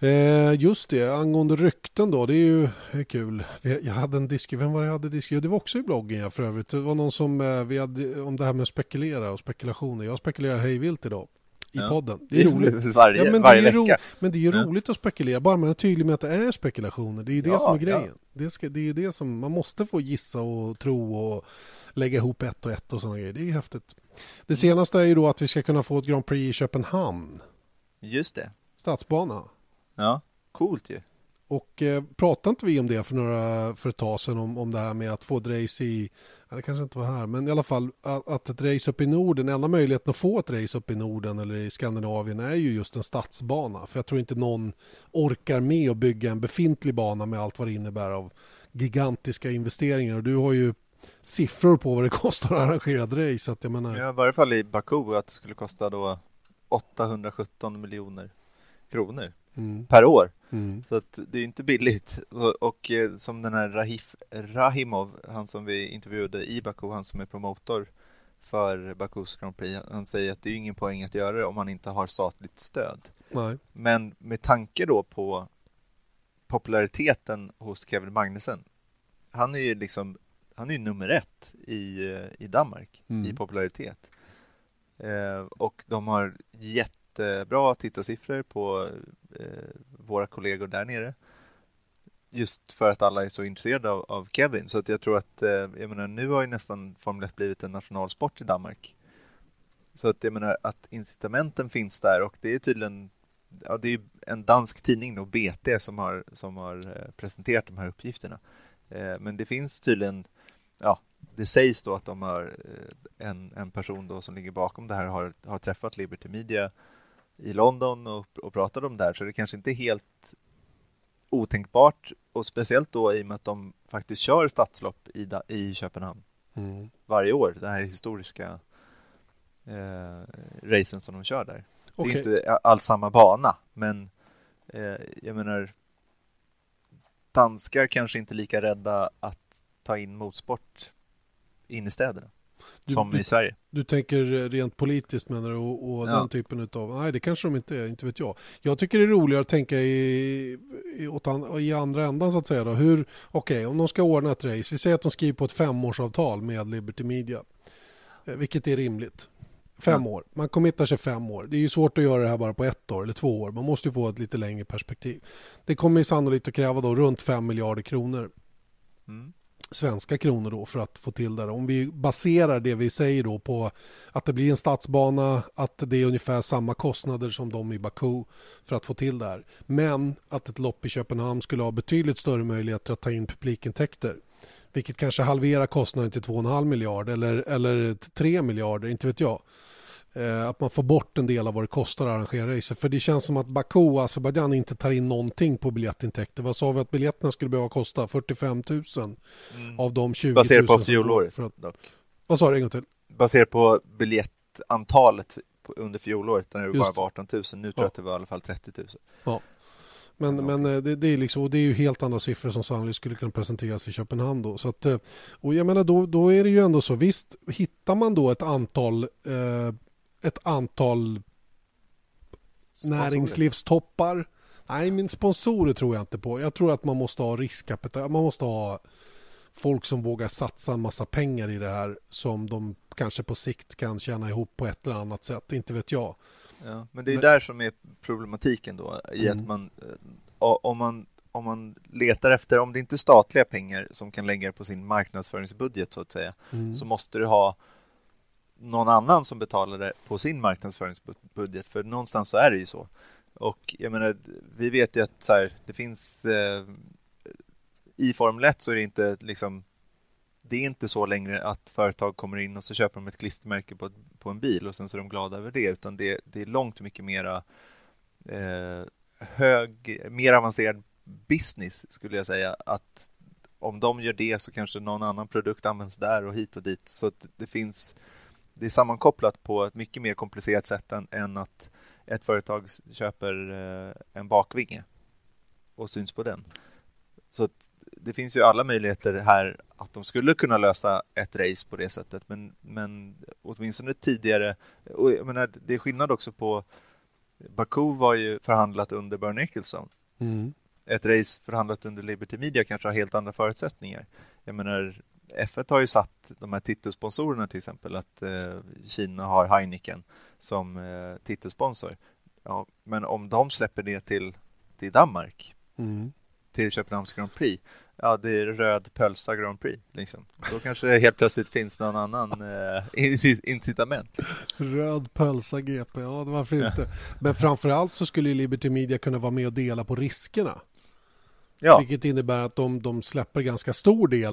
Eh, just det, angående rykten då, det är ju det är kul. Jag hade en disk, vem var det jag hade disk? Det var också i bloggen ja, för övrigt. Det var någon som, eh, vi hade, om det här med att spekulera och spekulationer. Jag spekulerar hej vilt idag i Ja. podden. Det är roligt. varje, Ja, men det varje är ro- vecka. Men det är ju Ja. roligt att spekulera, bara man är tydlig med att det är spekulationer. Det är ju det som är grejen. Det, ska, det är det som man måste få gissa och tro och lägga ihop ett och ett och sådana grejer. Det är ju häftigt. Det Mm. senaste är ju då att vi ska kunna få ett Grand Prix i Köpenhamn. Just det. Stadsbana. Ja, coolt ju. Och eh, pratade inte vi om det för, några, för ett tag sedan om, om det här med att få ett race i, ja, det kanske inte var här, men i alla fall att, att ett race upp i Norden, enda möjligheten att få ett race upp i Norden eller i Skandinavien är ju just en stadsbana. För jag tror inte någon orkar med att bygga en befintlig bana med allt vad det innebär av gigantiska investeringar. Och du har ju siffror på vad det kostar att arrangera ett race. Så att jag menar, Ja, i varje fall i Baku att det skulle kosta då 817 miljoner kronor mm, per år. mm, Så att det är inte billigt. Och, och eh, som den här Rahif, Rahimov, han som vi intervjuade i Baku, han som är promotor för Bakus Grand Prix, han säger att det är ingen poäng att göra det om man inte har statligt stöd. nej, Men med tanke då på populariteten hos Kevin Magnussen. Han är ju liksom, han är ju nummer ett i, eh, i Danmark Mm. i popularitet. Eh, och de har jättebra tittarsiffror på eh, våra kollegor där nere. Just för att alla är så intresserade av, av Kevin. Så att jag tror att, eh, jag menar nu har ju nästan Formel 1 blivit en nationalsport i Danmark. Så att jag menar att incitamenten finns där och det är tydligen ja, det är en dansk tidning då, BT, som har, som har eh, presenterat de här uppgifterna. Eh, Men det finns tydligen, ja, det sägs då att de har eh, en, en person då som ligger bakom det här har, har träffat Liberty Media i London och, och pratat om det här, så det kanske inte är helt otänkbart och speciellt då i och med att de faktiskt kör stadslopp i, i Köpenhamn mm. varje år, den här historiska eh, racen som de kör där. Det är inte alls samma bana, men eh, jag menar danskar kanske inte lika rädda att ta in motorsport in i städerna Du- som du- i Sverige. Du tänker rent politiskt menar du och, och Ja. den typen av, nej det kanske de inte är, inte vet jag. Jag tycker det är roligare att tänka i, i, an, i andra ändan så att säga då. Hur, okej om de ska ordna ett race, vi säger att de skriver på ett femårsavtal med Liberty Media, eh, vilket är rimligt. Fem Ja. år, man committar sig fem år. Det är ju svårt att göra det här bara på ett år eller två år. Man måste ju få ett lite längre perspektiv. Det kommer ju sannolikt att kräva då runt fem miljarder kronor Mm svenska kronor då för att få till det. Om vi baserar det vi säger då på att det blir en stadsbana, att det är ungefär samma kostnader som de i Baku för att få till det här. Men att ett lopp i Köpenhamn skulle ha betydligt större möjligheter att ta in publikintäkter. Vilket kanske halverar kostnaden till 2,5 miljarder eller, eller 3 miljarder, inte vet jag. Eh, att man får bort en del av vad det kostar att arrangera racer. För det känns som att Baku och Azerbajdzjan inte tar in någonting på biljettintäkter. Vad sa vi att biljetterna skulle behöva kosta? 45 000 mm. av de 20 000. Baserat på fjolåret att... Vad sa du en gång till? Baserat på biljettantalet under fjolåret när det bara var 18 000. Nu tror jag att det var i alla fall 30 000. Ja. Men, men eh, det, det, är liksom, det är ju helt andra siffror som sannolikt skulle kunna presenteras i Köpenhamn. Då. Så att, eh, och jag menar då, då är det ju ändå så, visst hittar man då ett antal, eh, ett antal näringslivstoppar. Nej, men sponsorer tror jag inte på. Jag tror att man måste ha riskkapital. Man måste ha folk som vågar satsa en massa pengar i det här som de kanske på sikt kan tjäna ihop på ett eller annat sätt. Inte vet jag. Ja, men det är men... där som är problematiken då i mm. att man eh, om man om man letar efter, om det inte är statliga pengar som kan lägga på sin marknadsföringsbudget så att säga, mm. så måste du ha någon annan som betalar det på sin marknadsföringsbudget, för någonstans så är det ju så. Och jag menar, vi vet ju att så här, det finns eh, i Formel 1 så är det inte liksom det är inte så längre att företag kommer in och så köper de ett klistermärke på, på en bil och sen så är de glada över det, utan det, det är långt mycket mera eh, hög, mer avancerad business skulle jag säga. Att om de gör det så kanske någon annan produkt används där och hit och dit. Så att det finns, det är sammankopplat på ett mycket mer komplicerat sätt än, än att ett företag köper eh, en bakvinge och syns på den. Så att det finns ju alla möjligheter här att de skulle kunna lösa ett race på det sättet, men, men åtminstone tidigare. Och jag menar, det är skillnad också på Baku var ju förhandlat under Bernie Ecclestone. Mm. Ett race förhandlat under Liberty Media kanske har helt andra förutsättningar. Jag menar, F1 har ju satt de här titelsponsorerna till exempel, att eh, Kina har Heineken som eh, titelsponsor. Ja, men om de släpper det till, till Danmark, mm. till Köpenhamns Grand Prix, ja, det är röd pölsa Grand Prix. Liksom. Då kanske det helt plötsligt finns någon annan eh, incitament. Röd pölsa GP, ja varför inte. Ja. Men framförallt så skulle Liberty Media kunna vara med och dela på riskerna. Ja. Vilket innebär att de, de släpper ganska stor del.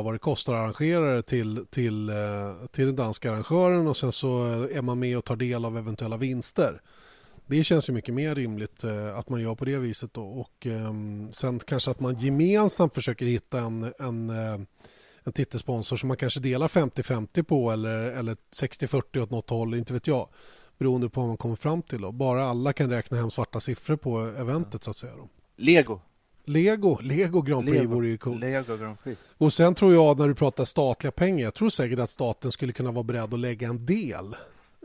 Vad det kostar att arrangera det till, till, eh, till den danska arrangören och sen så eh, är man med och tar del av eventuella vinster. Det känns ju mycket mer rimligt eh, att man gör på det viset då. och ehm, sen kanske att man gemensamt försöker hitta en, en, en titelsponsor som man kanske delar 50-50 på eller, eller 60-40 åt något håll, inte vet jag. Beroende på vad man kommer fram till. Då. Bara alla kan räkna hem svarta siffror på eventet så att säga. Då. Lego Lego, Lego Grand Prix Lego, vore ju coolt. Lego Grand Prix. Och sen tror jag när du pratar statliga pengar, jag tror säkert att staten skulle kunna vara beredd att lägga en del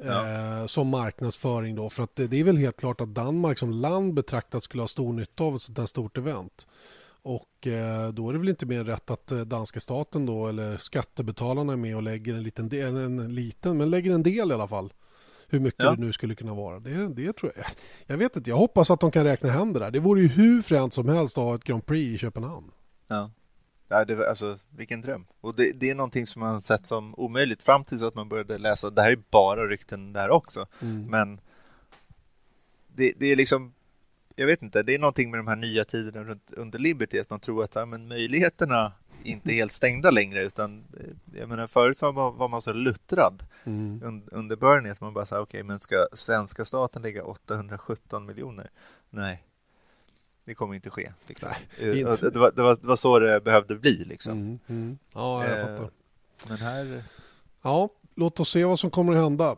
ja. eh, som marknadsföring då. För att det, det, är väl helt klart att Danmark som land betraktat skulle ha stor nytta av ett sånt här stort event. Och eh, då är det väl inte mer rätt att eh, danska staten då eller skattebetalarna är med och lägger en liten del, en, en liten, men lägger en del i alla fall hur mycket ja. det nu skulle kunna vara. Det, det tror jag. Jag vet inte, jag hoppas att de kan räkna hem det där. Det vore ju hur fränt som helst att ha ett Grand Prix i Köpenhamn. Ja. Ja, det, alltså, vilken dröm. Och det, det, är någonting som man sett som omöjligt fram tills att man började läsa. Det här är bara rykten där också. Mm. Men det, det, är liksom jag vet inte, det är någonting med de här nya tiderna runt, under Liberty, att man tror att ja, men möjligheterna inte helt stängda längre, utan eh, jag menar förut så var man så luttrad mm. under Bernie, att man bara sa okej, okay, men ska svenska staten lägga 817 miljoner? Nej, det kommer inte ske. Liksom. Nej, inte. Det, var, det, var, det, var, så det behövde bli. Liksom. Mm, mm. Ja, jag fattar. Men här... Ja, låt oss se vad som kommer att hända.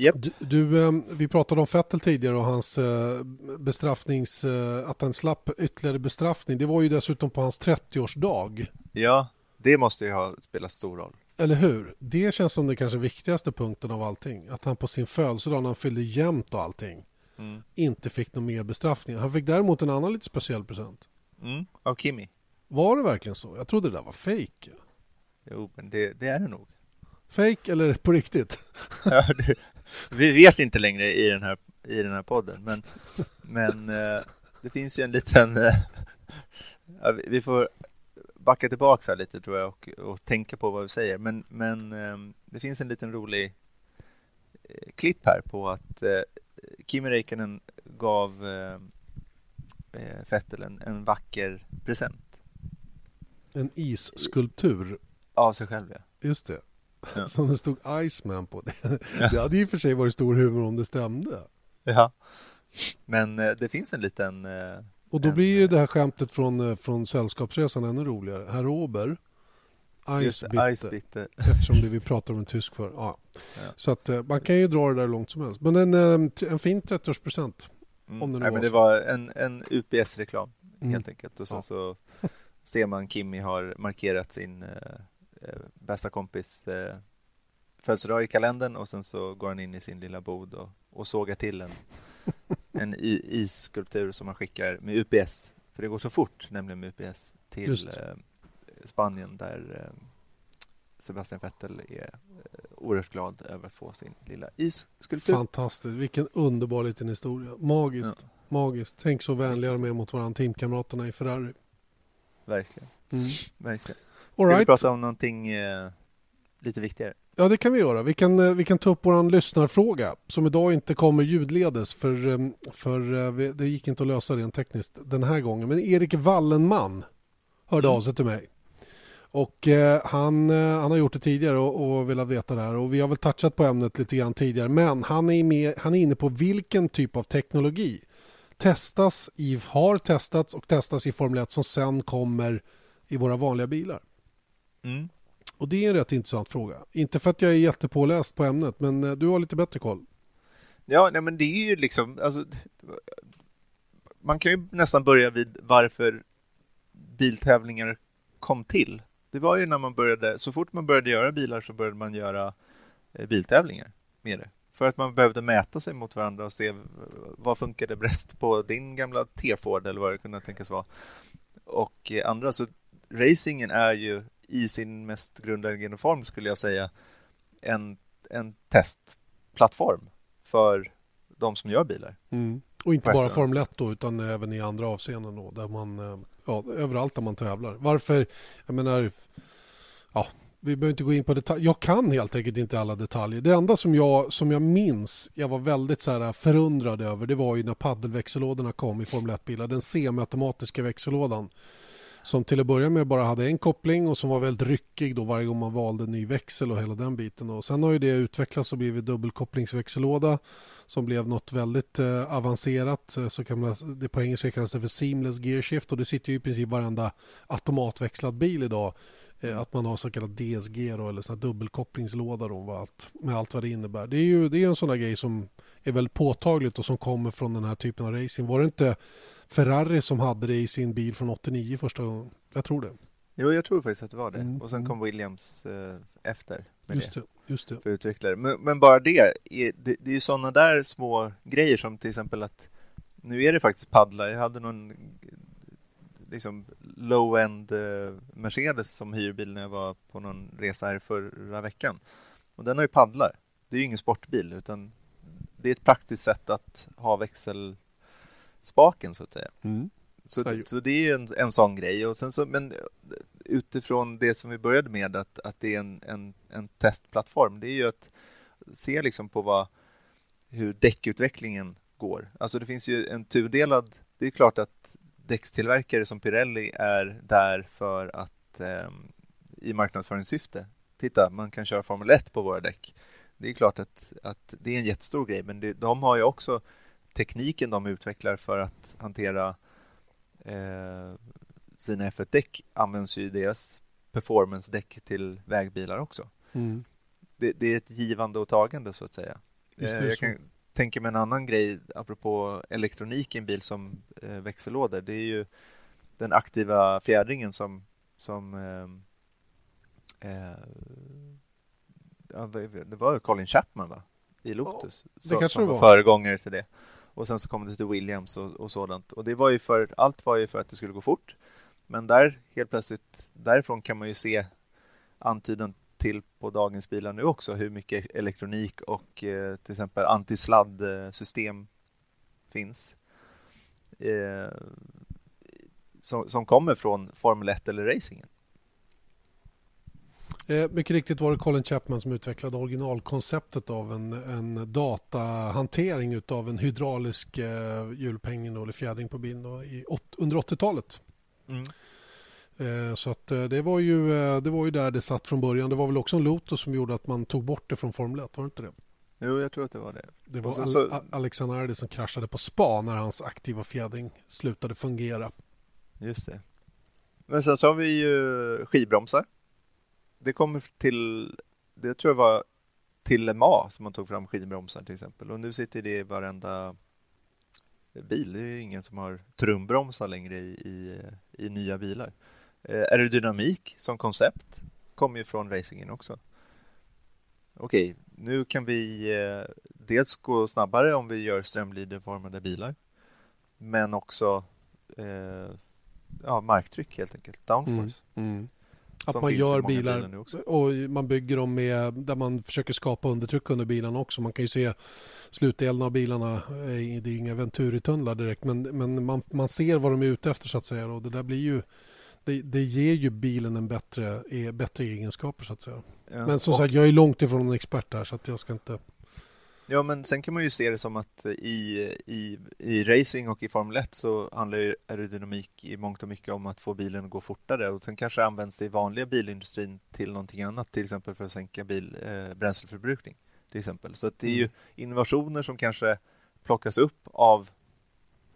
Yep. Du, du, eh, vi pratade om Fettel tidigare och hans eh, bestraffnings... Eh, att han slapp ytterligare bestraffning. Det var ju dessutom på hans 30-årsdag. Ja, det måste ju ha spelat stor roll. Eller hur? Det känns som den kanske viktigaste punkten av allting. Att han på sin födelsedag när han fyllde jämnt och allting mm. inte fick någon mer bestraffning. Han fick däremot en annan lite speciell present. Mm, av Kimmy. Var det verkligen så? Jag trodde det där var fejk. Jo, men det, det är det nog. Fake eller på riktigt? ja, det, vi vet inte längre i den här, i den här podden, men, men eh, det finns ju en liten... Eh, vi får backa tillbaka lite tror jag och, och tänka på vad vi säger. Men, men eh, det finns en liten rolig eh, klipp här på att Kimi Räikkönen gav Vettel en, en vacker present. En isskulptur? Av sig själv, ja. Just det. Ja. Som det stod Iceman på. Det, ja. det hade ju för sig varit stor humor om det stämde. Ja, men eh, det finns en liten... Eh, och då en, blir ju det här skämtet från, från Sällskapsresan ännu roligare. Herr Ober, Icebitter, eftersom det vi pratar om en tysk för. Ja. ja. Så att man kan ju dra det där långt som helst. Men en, en fin 30-årspresent. Mm. Om det, Nej, men det var en, en UPS-reklam mm. helt enkelt. Och sen ja. så ser man Kimmy har markerat sin eh, bästa kompis eh, födelsedag i kalendern och sen så går han in i sin lilla bod och, och sågar till en, en isskulptur som han skickar med UPS. För det går så fort, nämligen med UPS, till eh, Spanien där eh, Sebastian Vettel är eh, oerhört glad över att få sin lilla isskulptur. Fantastiskt, vilken underbar liten historia. Magiskt, ja. magiskt. Tänk så vänligare med mot varandra teamkamraterna i Ferrari. Verkligen, mm. verkligen. Ska right. vi prata om någonting eh, lite viktigare? Ja, det kan vi göra. Vi kan, eh, vi kan ta upp vår lyssnarfråga som idag inte kommer ljudledes för, eh, för det gick inte att lösa rent tekniskt den här gången. Men Erik Wallenman hörde mm. av sig till mig. Och eh, han, eh, han har gjort det tidigare och, och velat veta det här och vi har väl touchat på ämnet lite grann tidigare men han är, med, han är inne på vilken typ av teknologi testas i, har testats och testas i Formel 1 som sen kommer i våra vanliga bilar. Mm. Och det är en rätt intressant fråga. Inte för att jag är jättepåläst på ämnet men eh, du har lite bättre koll. Ja, nej, men det är ju liksom alltså, man kan ju nästan börja vid varför biltävlingar kom till det var ju när man började, så fort man började göra bilar så började man göra eh, biltävlingar med det. För att man behövde mäta sig mot varandra och se vad funkade bäst på din gamla T-Ford eller vad det kunde tänkas vara. Och eh, andra, så racingen är ju i sin mest grundläggande form skulle jag säga en, en testplattform för de som gör bilar. Mm. Och inte bara Formel 1 då, utan även i andra avseenden då, där man, eh, ja, överallt där man tävlar. Varför, jag menar, ja, vi behöver inte gå in på detaljer. Jag kan helt enkelt inte alla detaljer. Det enda som jag, som jag minns, jag var väldigt så här förundrad över, det var ju när paddelväxellådorna kom i Formel 1-bilar. Den semiautomatiska växellådan som till att börja med bara hade en koppling och som var väldigt ryckig då varje gång man valde ny växel och hela den biten. Och sen har ju det utvecklats och blivit dubbelkopplingsväxellåda som blev något väldigt eh, avancerat. Eh, så kan man, det på engelska kallas det för seamless gear shift och det sitter ju i princip varenda automatväxlad bil idag. Eh, att man har så kallad DSG då, eller sån dubbelkopplingslåda då, med allt, med allt vad det innebär. Det är ju det är en sån där grej som är väldigt påtagligt och som kommer från den här typen av racing. Var det inte Ferrari som hade det i sin bil från 89 första gången. Jag tror det. Jo, jag tror faktiskt att det var det. Mm. Och sen kom Williams eh, efter med just det. Just det. För utvecklare. Men, men bara det, är, det, det är ju sådana där små grejer som till exempel att nu är det faktiskt paddlar. Jag hade någon liksom low-end eh, Mercedes som hyrbil när jag var på någon resa här förra veckan. Och den har ju paddlar. Det är ju ingen sportbil utan det är ett praktiskt sätt att ha växel spaken så att säga. Mm. Så, så det är en, en sån grej. Och sen så, men utifrån det som vi började med, att, att det är en, en, en testplattform, det är ju att se liksom på vad, hur däckutvecklingen går. Alltså det finns ju en tudelad... Det är klart att däckstillverkare som Pirelli är där för att eh, i marknadsföringssyfte. Titta, man kan köra Formel 1 på våra däck. Det är klart att, att det är en jättestor grej, men det, de har ju också tekniken de utvecklar för att hantera eh, sina F1-däck används ju i deras performance-däck till vägbilar också. Mm. Det, det, är ett givande och tagande så att säga. Är Eh, det jag kan tänka mig en annan grej apropå elektronik i en bil som eh, växellådor. Det är ju den aktiva fjädringen som, som eh, eh, det var Colin Chapman va? i Lotus som, kanske som var var. föregångare till det. Och sen så kom det till Williams och, och sådant. Och det var ju för, allt var ju för att det skulle gå fort. Men där helt plötsligt, därifrån kan man ju se antydan till på dagens bilar nu också hur mycket elektronik och eh, till exempel antisladdsystem finns. Eh, som, som kommer från Formel 1 eller racingen. Eh, mycket riktigt var det Colin Chapman som utvecklade originalkonceptet av en, en datahantering utav en hydraulisk eh, hjulupphängning eller fjädring på bilen då, i, åt, under 80-talet. Eh, så att eh, det var, ju, det var ju där det satt från början. Det var väl också en Lotus som gjorde att man tog bort det från Formel 1, var det inte det? Jo, jag tror att det var det. Det var Al- så- Alexander Ardi som kraschade på spa när hans aktiva fjädring slutade fungera. Just det. Men sen så har vi ju skivbromsar. Det kommer till, det tror jag var till MA som man tog fram skivbromsar till exempel. Och nu sitter det i varenda bil. Det är ju ingen som har trumbromsar längre i, i, i nya bilar. Eh, aerodynamik som koncept kommer ju från racingen också. Okej, nu kan vi eh, dels gå snabbare om vi gör strömlinjeformade bilar. Men också eh, ja, marktryck helt enkelt, downforce. Mm. mm. Att man gör bilar och man bygger dem med där man försöker skapa undertryck under bilarna också. Man kan ju se slutdelen av bilarna. eh, Det är inga Venturi-tunnlar direkt men, men man, man ser vad de är ute efter så att säga. Och det där blir ju det, det ger ju bilen en bättre, eh, bättre egenskaper så att säga. Ja. Men som och, sagt, jag är långt ifrån en expert där så att jag ska inte... ja, men sen kan man ju se det som att i, i, i racing och i Formel 1 så handlar ju aerodynamik i mångt och mycket om att få bilen att gå fortare och sen kanske används det i vanliga bilindustrin till någonting annat, till exempel för att sänka bil, eh, bränsleförbrukning. Till exempel. Så det är ju Mm. innovationer som kanske plockas upp av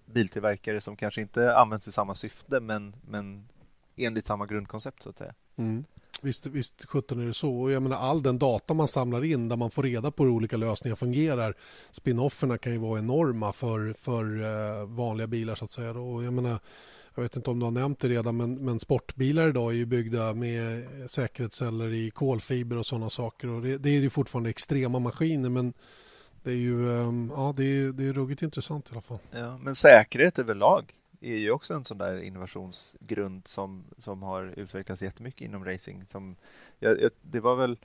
biltillverkare som kanske inte används i samma syfte men, men enligt samma grundkoncept så att säga. Mm. Visst, visst 17 är det så. Och jag menar, all den data man samlar in där man får reda på hur olika lösningar fungerar. Spinofferna kan ju vara enorma för, för eh, vanliga bilar så att säga. Och jag, menar, jag vet inte om du har nämnt det redan men, men sportbilar idag är ju byggda med säkerhetsceller i kolfiber och sådana saker. Och det, det är ju fortfarande extrema maskiner men det är ju ehm, ja, det är, det är ruggigt intressant i alla fall. Ja, men säkerhet överlag är ju också en sån där innovationsgrund som, som har utvecklats jättemycket inom racing. Som, jag, jag, det var väl,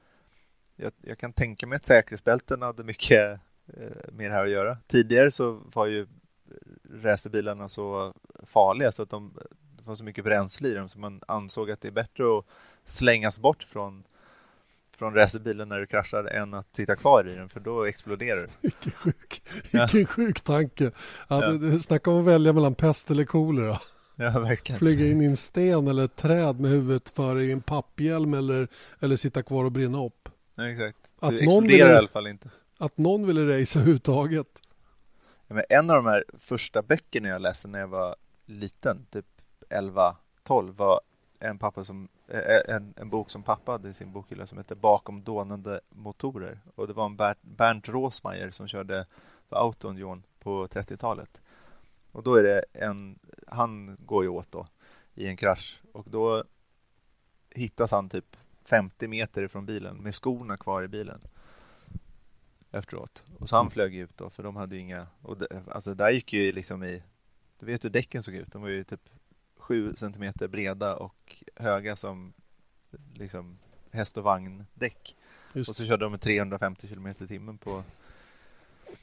jag, jag kan tänka mig att säkerhetsbälten hade mycket eh, med det här att göra. Tidigare så var ju racerbilarna så farliga så att de, det var så mycket bränsle i dem så man ansåg att det är bättre att slängas bort från från racerbilen när du kraschar än att sitta kvar i den för då exploderar det. Vilken sjuk, Ja. vilken sjuk tanke. Att, Ja. du- Snacka om att välja mellan pest eller kolera. Ja, verkligen. Flyga in i en sten eller ett träd med huvudet före i en papphjälm eller, eller sitta kvar och brinna upp. Ja, exakt. Att Du någon exploderar vill- i alla fall inte. Att någon ville racea överhuvudtaget. Ja, men en av de här första böckerna jag läste när jag var liten, typ 11-12, var en, pappa som, eh, en, en bok som pappa hade i sin bokhylla som heter Bakom dånande motorer. Och det var en Bernt, Bernt Rosmeier som körde för Autonion på 30-talet. Och då är det en, han går ju åt då i en krasch och då hittas han typ 50 meter ifrån bilen med skorna kvar i bilen efteråt. Och så han flög ut då, för de hade ju inga... Och det, alltså där gick ju liksom i... Du vet hur däcken såg ut? De var ju typ 7 centimeter breda och höga som liksom häst och vagndäck. Just Och så körde de med 350 kilometer i timmen på...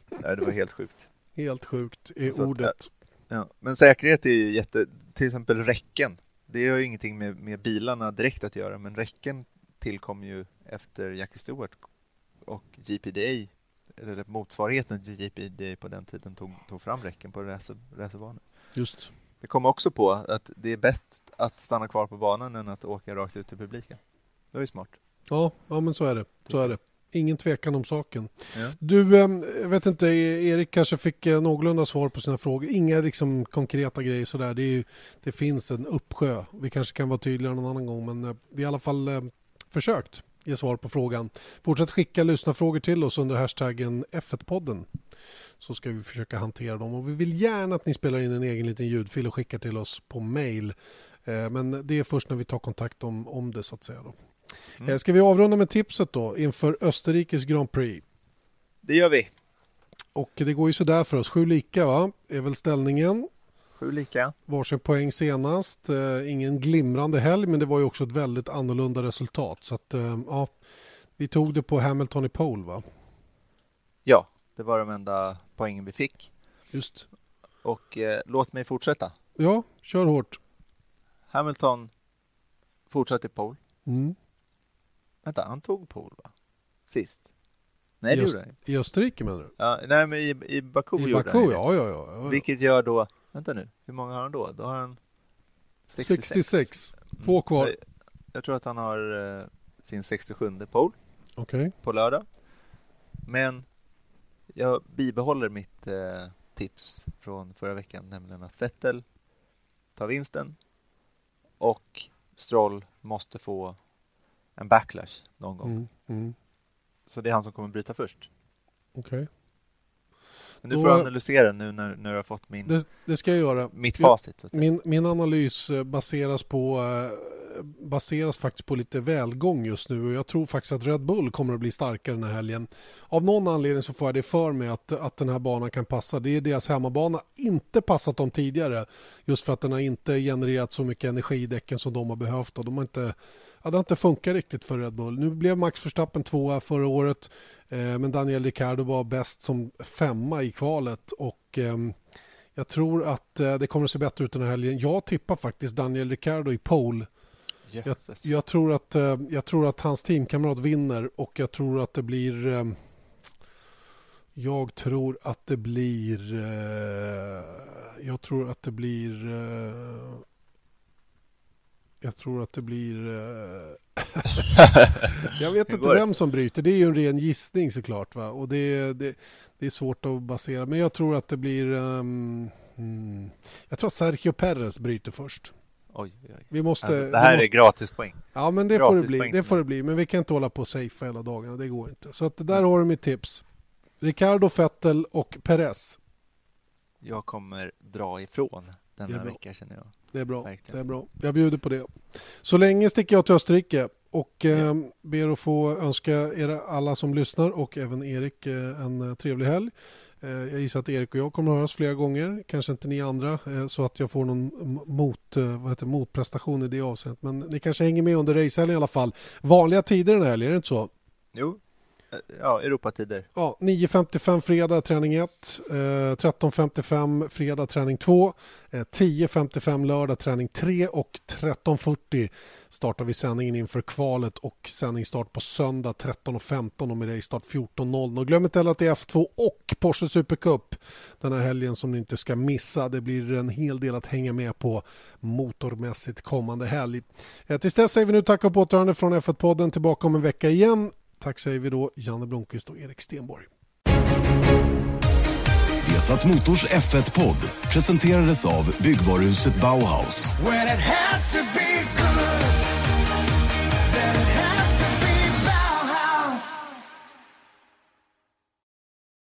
Nej, det var helt sjukt. Helt sjukt är Så ordet. Ja. Men säkerhet är ju jätte... Till exempel räcken. Det har ju ingenting med, med bilarna direkt att göra, men räcken tillkom ju efter Jackie Stewart och GPDA, eller motsvarigheten till GPDA på den tiden, tog, tog fram räcken på racer, racerbanor. Just. Det kom också på att det är bäst att stanna kvar på banan än att åka rakt ut till publiken. Det var ju smart. Ja, ja, men så är det. Så är det. Ingen tvekan om saken. Ja. Du, eh, jag vet inte, Erik kanske fick eh, någorlunda svar på sina frågor. Inga liksom konkreta grejer sådär. Det, ju, det finns en uppsjö. Vi kanske kan vara tydligare någon annan gång men eh, vi har i alla fall försökt ge svar på frågan. Fortsätt skicka lyssnarfrågor till oss under hashtaggen F1-podden så ska vi försöka hantera dem. Och vi vill gärna att ni spelar in en egen liten ljudfil och skickar till oss på mail. Eh, men det är först när vi tar kontakt om, om det så att säga. Då. Mm. Ska vi avrunda med tipset då inför Österrikes Grand Prix? Det gör vi. Och det går ju sådär för oss. Sju lika va? är väl ställningen. Sju lika. Varsin poäng senast. Eh, ingen glimrande helg men det var ju också ett väldigt annorlunda resultat. Så att, eh, ja, vi tog det på Hamilton i pole va? Ja, det var de enda poängen vi fick. Just. Och eh, låt mig fortsätta. Ja, kör hårt. Hamilton fortsatte i pole. Mm. Vänta, han tog pole va? Sist? Nej, det gjorde han I Österrike menar du? ja, Nej, men i, i Baku I gjorde Baku, han ja, ja, ja, ja. Vilket gör då, vänta nu, hur många har han då? Då har han 66. 66. Två kvar. Så jag tror att han har eh, sin 67 pole Okej. på lördag. Men jag bibehåller mitt eh, tips från förra veckan, nämligen att Vettel tar vinsten och Stroll måste få en backlash någon gång. Mm, mm. Så det är han som kommer bryta först. Okej. Men du Då- får analysera nu när, när du har fått min, Det, det ska jag göra. mitt facit. Min, min analys eh, baseras på eh, baseras faktiskt på lite välgång just nu och jag tror faktiskt att Red Bull kommer att bli starkare den här helgen. Av någon anledning så får jag det för mig att, att den här banan kan passa. Det är deras hemmabana, inte passat dem tidigare just för att den har inte genererat så mycket energi i däcken som de har behövt och de har inte Ja, det har inte funkat riktigt för Red Bull. Nu blev Max Verstappen tvåa förra året eh, men Daniel Ricciardo var bäst som femma i kvalet och ehm, jag tror att eh, det kommer att se bättre ut den här helgen. Jag tippar faktiskt Daniel Ricciardo i pole. Jag, Jösses. jag, tror att, eh, jag tror att hans teamkamrat vinner och jag tror att det blir... eh, Jag tror att det blir... eh, Jag tror att det blir... Jag tror att det blir... eh, jag vet inte vem som bryter. Det är ju en ren gissning såklart. Va? Och det, det, det är svårt att basera. Men jag tror att det blir... mm, jag tror att Sergio Perez bryter först. Oj, oj. Vi måste, Alltså, det här måste, är gratispoäng. Ja men det får det bli. Det får det bli. Men vi kan inte hålla på och safea hela dagarna. Det går inte. Så att där har du mitt tips. Ricardo, Vettel och Perez. Jag kommer dra ifrån denna vecka känner jag. Det är bra. Verkligen. Det är bra. Jag bjuder på det. Så länge sticker jag till Österrike och eh, ber att få önska er alla som lyssnar och även Erik eh, en eh, trevlig helg. Eh, jag gissar att Erik och jag kommer att höras flera gånger, kanske inte ni andra, så att jag får någon mot, vad heter, motprestation i det avseendet. Men ni kanske hänger med under racehelgen i alla fall. Vanliga tider den här helgen, är det inte så? Jo, ja, Europatider. Ja, 9.55 fredag träning 1, eh, 13.55 fredag träning 2, eh, 10.55 lördag träning 3 och 13.40 startar vi sändningen inför kvalet och sändningsstart på söndag 13.15 och med racestart 14.00. Och glöm inte heller att det är F2 och Porsche Supercup den här helgen som ni inte ska missa. Det blir en hel del att hänga med på motormässigt kommande helg. Eh, tills dess säger vi nu tack och på återhörande från F1-podden tillbaka om en vecka igen. Tack säger vi då Janne Blomqvist och Erik Stenborg. Vesat Motors F1-podd presenterades av byggvaruhuset Bauhaus.